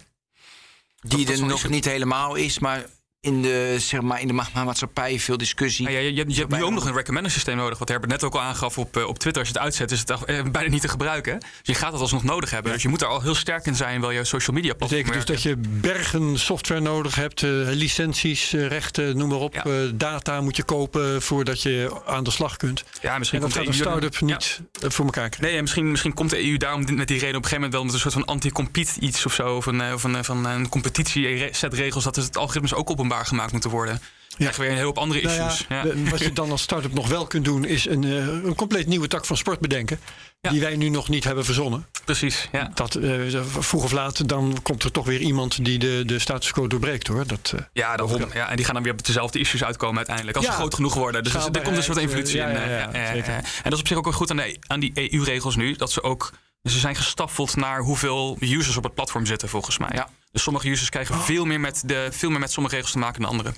Die dat er nog niet helemaal is, maar in de, zeg maar, in de ma- maatschappij veel discussie. Ja, je, je, je hebt nu ook nog een recommender systeem nodig. Wat Herbert net ook al aangaf op, eh, op Twitter. Als je het uitzet, is het eh, bijna niet te gebruiken. Dus je gaat het alsnog nodig hebben. Dus je moet daar al heel sterk in zijn, wil je social media Dat platform betekent dus dat je bergen software nodig hebt, eh, licenties, eh, rechten, noem maar op. Ja. Eh, data moet je kopen voordat je aan de slag kunt. Ja, misschien En dat komt gaat de een EU dan- start-up Ja. niet voor elkaar krijgen. Nee, misschien, misschien komt de EU daarom met die reden op een gegeven moment wel met een soort van anti-compete iets of zo. Of een, of een, van een competitie set regels dat het algoritmes ook openbaar gemaakt moeten worden. Krijg je weer een heel hoop andere Nou ja, issues. Ja. wat je dan als start-up nog wel kunt doen, is een, eh, een compleet nieuwe tak van sport bedenken. Ja. Die wij nu nog niet hebben verzonnen. Precies, ja. Dat eh, vroeg of laat, dan komt er toch weer iemand die de, de status quo doorbreekt hoor. Dat, eh, Ja, dat, Waarom? ja, en die gaan dan weer op dezelfde issues uitkomen uiteindelijk. Als Ja. ze groot genoeg worden. Dus er komt een soort evolutie in. Ja, ja, ja. En dat is op zich ook wel goed aan, de, aan die EU-regels nu. Dat ze ook. Ze zijn gestaffeld naar hoeveel users op het platform zitten, volgens mij. Ja. Dus sommige users krijgen veel, meer met de, veel meer met sommige regels te maken dan anderen.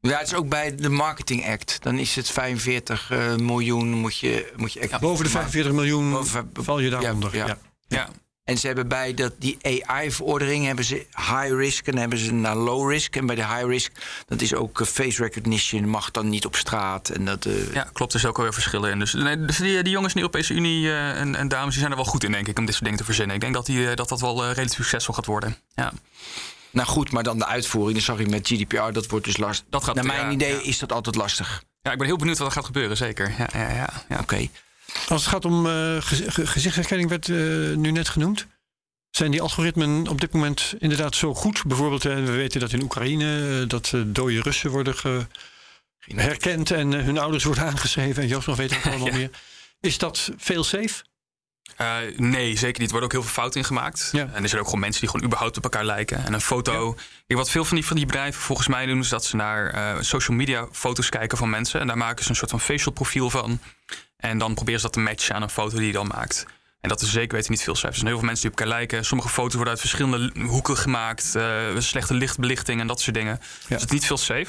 Ja, het is ook bij de Marketing Act. Dan is het 45 eh, miljoen moet je, moet je echt boven de 45 miljoen Boven- val je ja, daaronder. ja. Ja. Ja, En ze hebben bij dat, die AI-verordening hebben ze high risk en hebben ze naar low risk. En bij de high risk, dat is ook eh, face recognition, mag dan niet op straat. En dat, eh, ja, klopt. Er zijn ook alweer verschillen in. Dus, nee, dus die, die jongens in de Europese Unie eh, en, en dames die zijn er wel goed in, denk ik, om dit soort dingen te verzinnen. Ik denk dat die, eh, dat, dat wel eh, relatief succesvol gaat worden. Ja. Nou goed, maar dan de uitvoering, dat zag ik met GDPR, dat wordt dus lastig. Dat gaat- Naar mijn ja, idee ja. is dat altijd lastig. ja, ik ben heel benieuwd wat er gaat gebeuren, zeker. Ja, ja, ja, ja. Oké. Als het gaat om eh, gez- ge- gezichtsherkenning, werd eh, nu net genoemd. Zijn die algoritmen op dit moment inderdaad zo goed? Bijvoorbeeld, eh, we weten dat in Oekraïne dat dode Russen worden herkend en hun ouders worden aangeschreven. En Joost nog weet ook allemaal Ja. meer. Is dat veel safe? Nee, zeker niet. Er worden ook heel veel fouten in gemaakt. Ja. En er zijn ook gewoon mensen die gewoon überhaupt op elkaar lijken. En een foto. Kijk, wat veel van die, van die bedrijven volgens mij doen, is dat ze naar social media foto's kijken van mensen. En daar maken ze een soort van facial profiel van. En dan proberen ze dat te matchen aan een foto die je dan maakt. En dat is zeker weten niet veel cijfers. Er zijn heel veel mensen die op elkaar lijken. Sommige foto's worden uit verschillende hoeken gemaakt. eh, slechte lichtbelichting en dat soort dingen. Dus het is niet veel safe.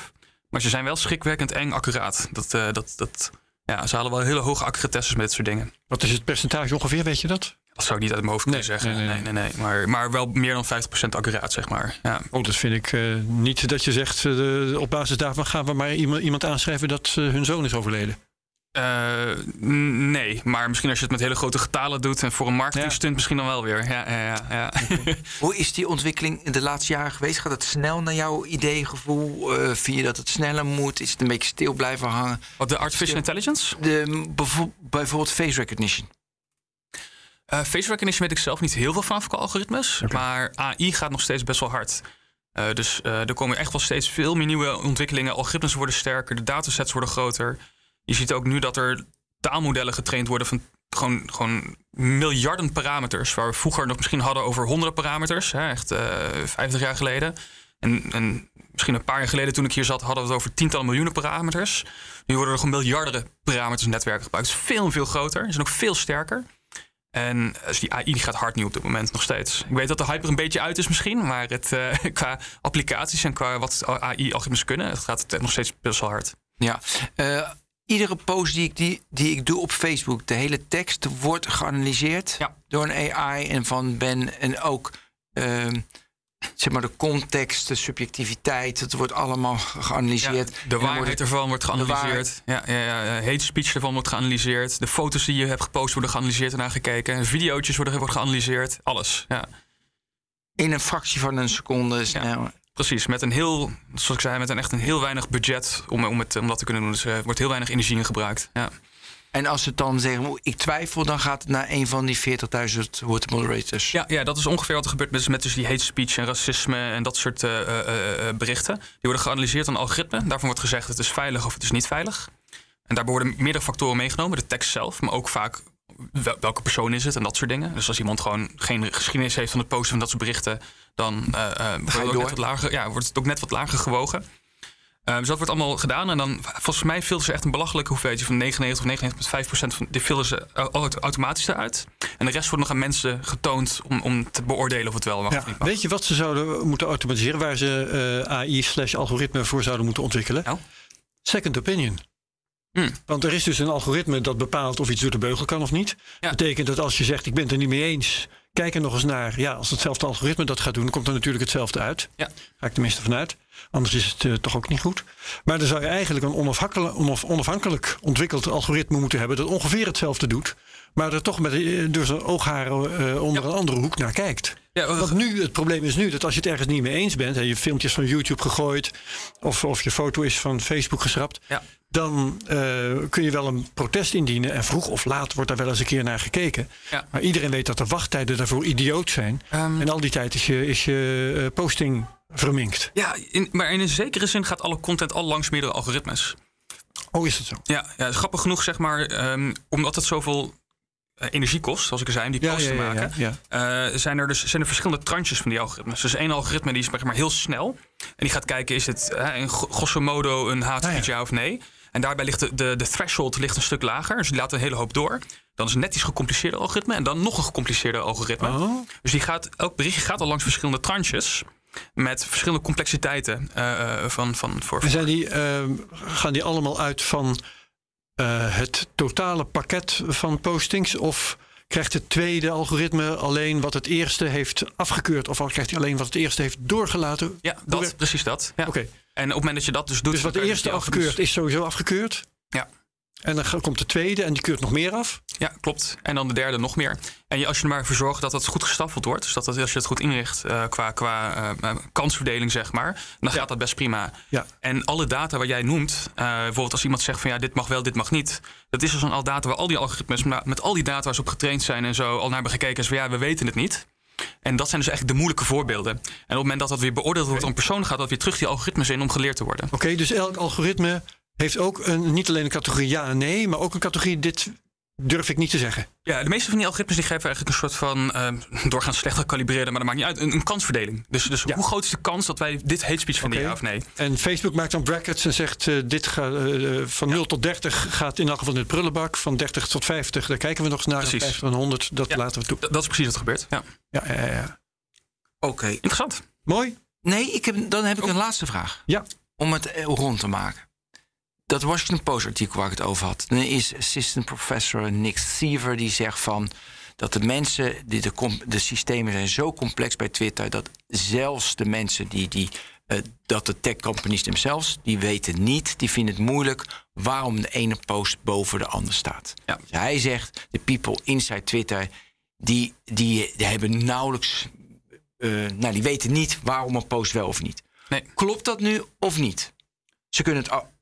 Maar ze zijn wel schrikwekkend eng accuraat. Dat, eh, dat, dat, ja, ze halen wel hele hoge accuratesses met dit soort dingen. Wat is het percentage ongeveer, weet je dat? Dat zou ik niet uit mijn hoofd kunnen Nee, zeggen. nee, Nee, nee, nee, nee. Maar, maar wel meer dan 50% accuraat, zeg maar. Ja. Oh, dat vind ik eh, niet dat je zegt, op basis daarvan gaan we maar iemand, iemand aanschrijven dat hun zoon is overleden. Eh, nee, maar misschien als je het met hele grote getalen doet en voor een marketingstunt misschien dan wel weer. Ja, ja, ja, ja. Hoe is die ontwikkeling in de laatste jaren geweest? Gaat het snel naar jouw idee, gevoel? Eh, vind je dat het sneller moet? Is het een beetje stil blijven hangen? Wat de artificial intelligence? De, bijvoorbeeld face recognition. Eh, face recognition weet ik zelf niet heel veel van qua algoritmes. Maar AI gaat nog steeds best wel hard. Dus er komen echt wel steeds veel meer nieuwe ontwikkelingen. Algoritmes worden sterker, de datasets worden groter. Je ziet ook nu dat er taalmodellen getraind worden van gewoon, gewoon miljarden parameters. Waar we vroeger nog misschien hadden over honderden parameters. Hè, echt eh 50 jaar geleden. En, en misschien een paar jaar geleden toen ik hier zat, hadden we het over tientallen miljoenen parameters. Nu worden er gewoon miljarden parameters netwerken gebruikt. Het is veel veel groter. Ze zijn ook veel sterker. En dus die AI gaat hard nu op dit moment nog steeds. Ik weet dat de hype er een beetje uit is misschien. Maar het, eh, qua applicaties en qua wat AI-algoritmes kunnen... het gaat nog steeds best wel hard. Ja. Eh, iedere post die ik, die, die ik doe op Facebook, de hele tekst wordt geanalyseerd Ja. door een AI en van Ben. En ook ehm, zeg maar de context, de subjectiviteit, het wordt allemaal ge- geanalyseerd. de dan wordt waarheid ervan wordt geanalyseerd. Ja, ja, ja, hate speech ervan wordt geanalyseerd. De foto's die je hebt gepost worden geanalyseerd en naar gekeken. Videootjes worden, worden geanalyseerd. Alles, ja. in een fractie van een seconde snel. Precies, met een heel, zoals ik zei, met een echt een heel weinig budget om, om, het, om dat te kunnen doen. Dus er wordt heel weinig energie in gebruikt. Ja. En als ze het dan zeggen, "Oeh, ik twijfel, dan gaat het naar een van die 40.000 woord moderators. Ja, ja, dat is ongeveer wat er gebeurt met, met dus die hate speech en racisme en dat soort eh, eh, eh, berichten. Die worden geanalyseerd aan algoritme. Daarvan wordt gezegd het is veilig of het is niet veilig. En daar worden meerdere factoren meegenomen. De tekst zelf, maar ook vaak wel- welke persoon is het en dat soort dingen. Dus als iemand gewoon geen geschiedenis heeft van het posten van dat soort berichten, dan eh, eh, wordt, het ook net wat lager, ja, wordt het ook net wat lager gewogen. Uh, dus dat wordt allemaal gedaan. En dan, volgens mij filteren ze echt een belachelijke hoeveelheid van 99 of 99,5 procent van die filteren ze automatisch eruit. En de rest wordt nog aan mensen getoond om, om te beoordelen of het wel mag Ja, of niet mag. weet je wat ze zouden moeten automatiseren, waar ze eh, AI slash algoritme voor zouden moeten ontwikkelen? Nou? Second opinion. Hmm. Want er is dus een algoritme dat bepaalt of iets door de beugel kan of niet. Ja. Dat betekent dat als je zegt ik ben het er niet mee eens, kijk er nog eens naar. Ja, als hetzelfde algoritme dat gaat doen, komt er natuurlijk hetzelfde uit. Ja. Ga ik tenminste vanuit. Anders is het eh, toch ook niet goed. Maar dan zou je eigenlijk een onafhankelijk, onaf- onafhankelijk ontwikkeld algoritme moeten hebben dat ongeveer hetzelfde doet. Maar er toch met, eh, door zijn oogharen eh, onder een andere hoek naar kijkt. Ja, Want nu, het probleem is nu dat als je het ergens niet mee eens bent, en je filmpjes van YouTube gegooid, of, of je foto is van Facebook geschrapt, Ja. dan eh, kun je wel een protest indienen. En vroeg of laat wordt daar wel eens een keer naar gekeken. Ja. Maar iedereen weet dat de wachttijden daarvoor idioot zijn. Ehm, En al die tijd is je, is je posting verminkt. ja, in, maar in een zekere zin gaat alle content al langs meerdere algoritmes. Oh, is het zo? Ja, ja grappig genoeg zeg maar, ehm, omdat het zoveel eh, energie kost, zoals ik al zei, om die post te maken. ja, ja. eh, zijn er dus zijn er verschillende tranches van die algoritmes. Dus één algoritme die is zeg maar heel snel. En die gaat kijken, is het in gro- grosso modo een hate Ah, ja. of nee? En daarbij ligt de, de, de threshold ligt een stuk lager. Dus die laat een hele hoop door. Dan is het net iets gecompliceerde algoritme. En dan nog een gecompliceerde algoritme. Oh, Dus die gaat, elk berichtje gaat al langs verschillende tranches. Met verschillende complexiteiten eh, van, van, voor, en zijn die, gaan die allemaal uit van eh, het totale pakket van postings? Of krijgt het tweede algoritme alleen wat het eerste heeft afgekeurd? Of krijgt hij alleen wat het eerste heeft doorgelaten? Ja, dat, precies dat. Ja. Oké. En op het moment dat je dat dus doet... Dus wat de eerste algoritmes- afgekeurd is sowieso afgekeurd. Ja. En dan komt de tweede en die keurt nog meer af. Ja, klopt. En dan de derde nog meer. En je, als je er maar voor zorgt dat het goed gestaffeld wordt, dus dat, dat als je het goed inricht eh, qua, qua eh, eh, kansverdeling, zeg maar, dan gaat dat best prima. Ja. En alle data wat jij noemt, bijvoorbeeld als iemand zegt van ja, dit mag wel, dit mag niet, dat is dus dan al data waar al die algoritmes, maar met al die data waar ze op getraind zijn en zo, al naar hebben gekeken, is van ja, we weten het niet. En dat zijn dus eigenlijk de moeilijke voorbeelden. En op het moment dat dat weer beoordeeld wordt door een persoon, gaat dat weer terug die algoritmes in om geleerd te worden. Oké, dus elk algoritme heeft ook een, niet alleen een categorie ja en nee, maar ook een categorie dit durf ik niet te zeggen. Ja, de meeste van die algoritmes die geven eigenlijk een soort van eh, doorgaans slecht gecalibreerde, maar dat maakt niet uit, een, een kansverdeling. Dus, dus Ja. hoe groot is de kans dat wij dit hate speech vinden, Oké. ja of nee? En Facebook maakt dan brackets en zegt eh, dit gaat eh, van 0 tot 30 gaat in elk geval in het prullenbak. Van 30 tot 50, daar kijken we nog naar. Precies. Van 50 tot 100, dat Ja. laten we toe. D- dat is precies wat er gebeurt. Ja. Ja, ja, ja. Oké. Interessant. Mooi. Nee, ik heb, dan heb ik een laatste vraag. Ja. Om het eh, rond te maken. Dat Washington Post artikel waar ik het over had. Dan is assistant professor Nick Seaver die zegt van... dat de mensen, die de, de systemen zijn zo complex bij Twitter... dat zelfs de mensen die... die eh, dat de tech companies themselves, die weten niet, die vinden het moeilijk waarom de ene post boven de ander staat. Ja. Dus hij zegt, de people inside Twitter, die, die, die hebben nauwelijks, eh, nou die weten niet waarom een post wel of niet. Nee. Klopt dat nu of niet? Ze kunnen het.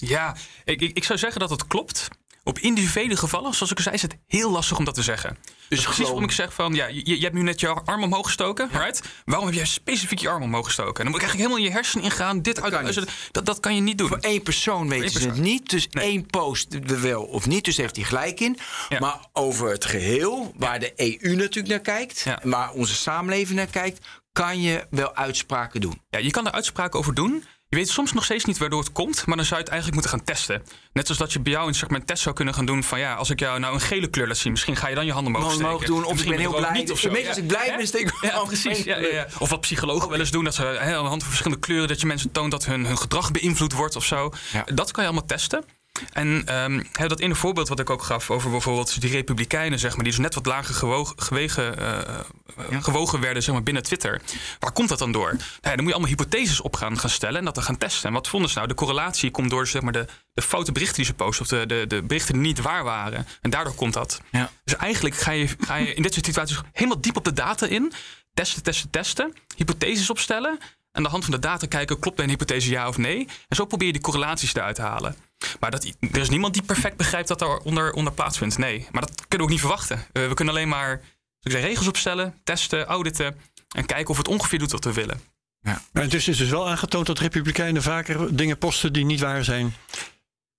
Ja, ik, ik, ik zou zeggen dat het klopt. Op individuele gevallen, zoals ik al zei, is het heel lastig om dat te zeggen. Dus precies waarom ik zeg van, ja, je, je hebt nu net je arm omhoog gestoken, right? Waarom heb jij specifiek je arm omhoog gestoken? En dan moet ik eigenlijk helemaal in je hersenen ingaan. Dit uit, kan dat, dat kan je niet doen. Voor één persoon één ze het niet. Dus Nee. één post wel of niet. Dus heeft hij gelijk in. Ja. Maar over het geheel, waar de EU natuurlijk naar kijkt, waar onze samenleving naar kijkt, kan je wel uitspraken doen. Ja, je kan er uitspraken over doen. Je weet soms nog steeds niet waardoor het komt, maar dan zou je het eigenlijk moeten gaan testen. Net zoals dat je bij jou een, een test zou kunnen gaan doen van ja, als ik jou nou een gele kleur laat zien, misschien ga je dan je handen omhoog Gewoon steken. doen, of ik ben heel blij. Niet of zo. Meestal als ik blij ben, steek ik Ja, precies. Ja, ja, ja. Of wat psychologen wel eens doen, dat ze hè, aan de hand van verschillende kleuren dat je mensen toont dat hun, hun gedrag beïnvloed wordt of zo. Dat kan je allemaal testen. En hè, dat ene voorbeeld wat ik ook gaf over bijvoorbeeld die republikeinen, zeg maar, die dus net wat lager gewogen, gewegen, eh, eh, gewogen werden zeg maar, binnen Twitter. Waar komt dat dan door? Nou, ja, dan moet je allemaal hypotheses op gaan, gaan stellen en dat dan gaan testen. En wat vonden ze nou? De correlatie komt door zeg maar, de, de foute berichten die ze posten, of de, de, de berichten die niet waar waren. En daardoor komt dat. Ja. Dus eigenlijk ga je, ga je in dit soort situaties helemaal diep op de data in. Testen, testen, testen. Hypotheses opstellen. Aan de hand van de data kijken, klopt een hypothese ja of nee? En zo probeer je die correlaties eruit te halen. Maar dat, er is niemand die perfect begrijpt dat er onder, onder plaatsvindt. Nee, maar dat kunnen we ook niet verwachten. Eh, we kunnen alleen maar zoals ik zei, regels opstellen, testen, auditen... en kijken of het ongeveer doet wat we willen. Maar het is dus wel aangetoond dat republikeinen vaker dingen posten die niet waar zijn.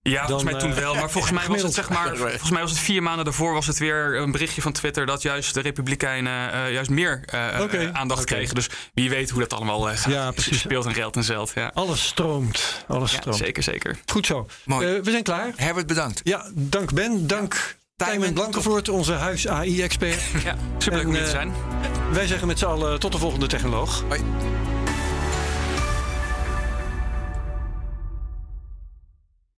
Ja, volgens mij toen eh, wel. Maar volgens mij was het zeg maar. Volgens mij was het vier maanden daarvoor was het weer een berichtje van Twitter dat juist de Republikeinen eh, juist meer eh, aandacht kregen. Dus wie weet hoe dat allemaal eh, gaat. Ja, precies. Speelt en geld en zeld. Ja, Alles stroomt. Alles ja stroomt. zeker, zeker. Goed zo. Mooi. Eh, we zijn klaar. Herbert, bedankt. Ja, dank Ben. Dank Tijmen Tijmen, Blankenvoort, onze huis-AI-expert. Ja, super leuk om hier te zijn. Wij zeggen met z'n allen tot de volgende technoloog. Hoi.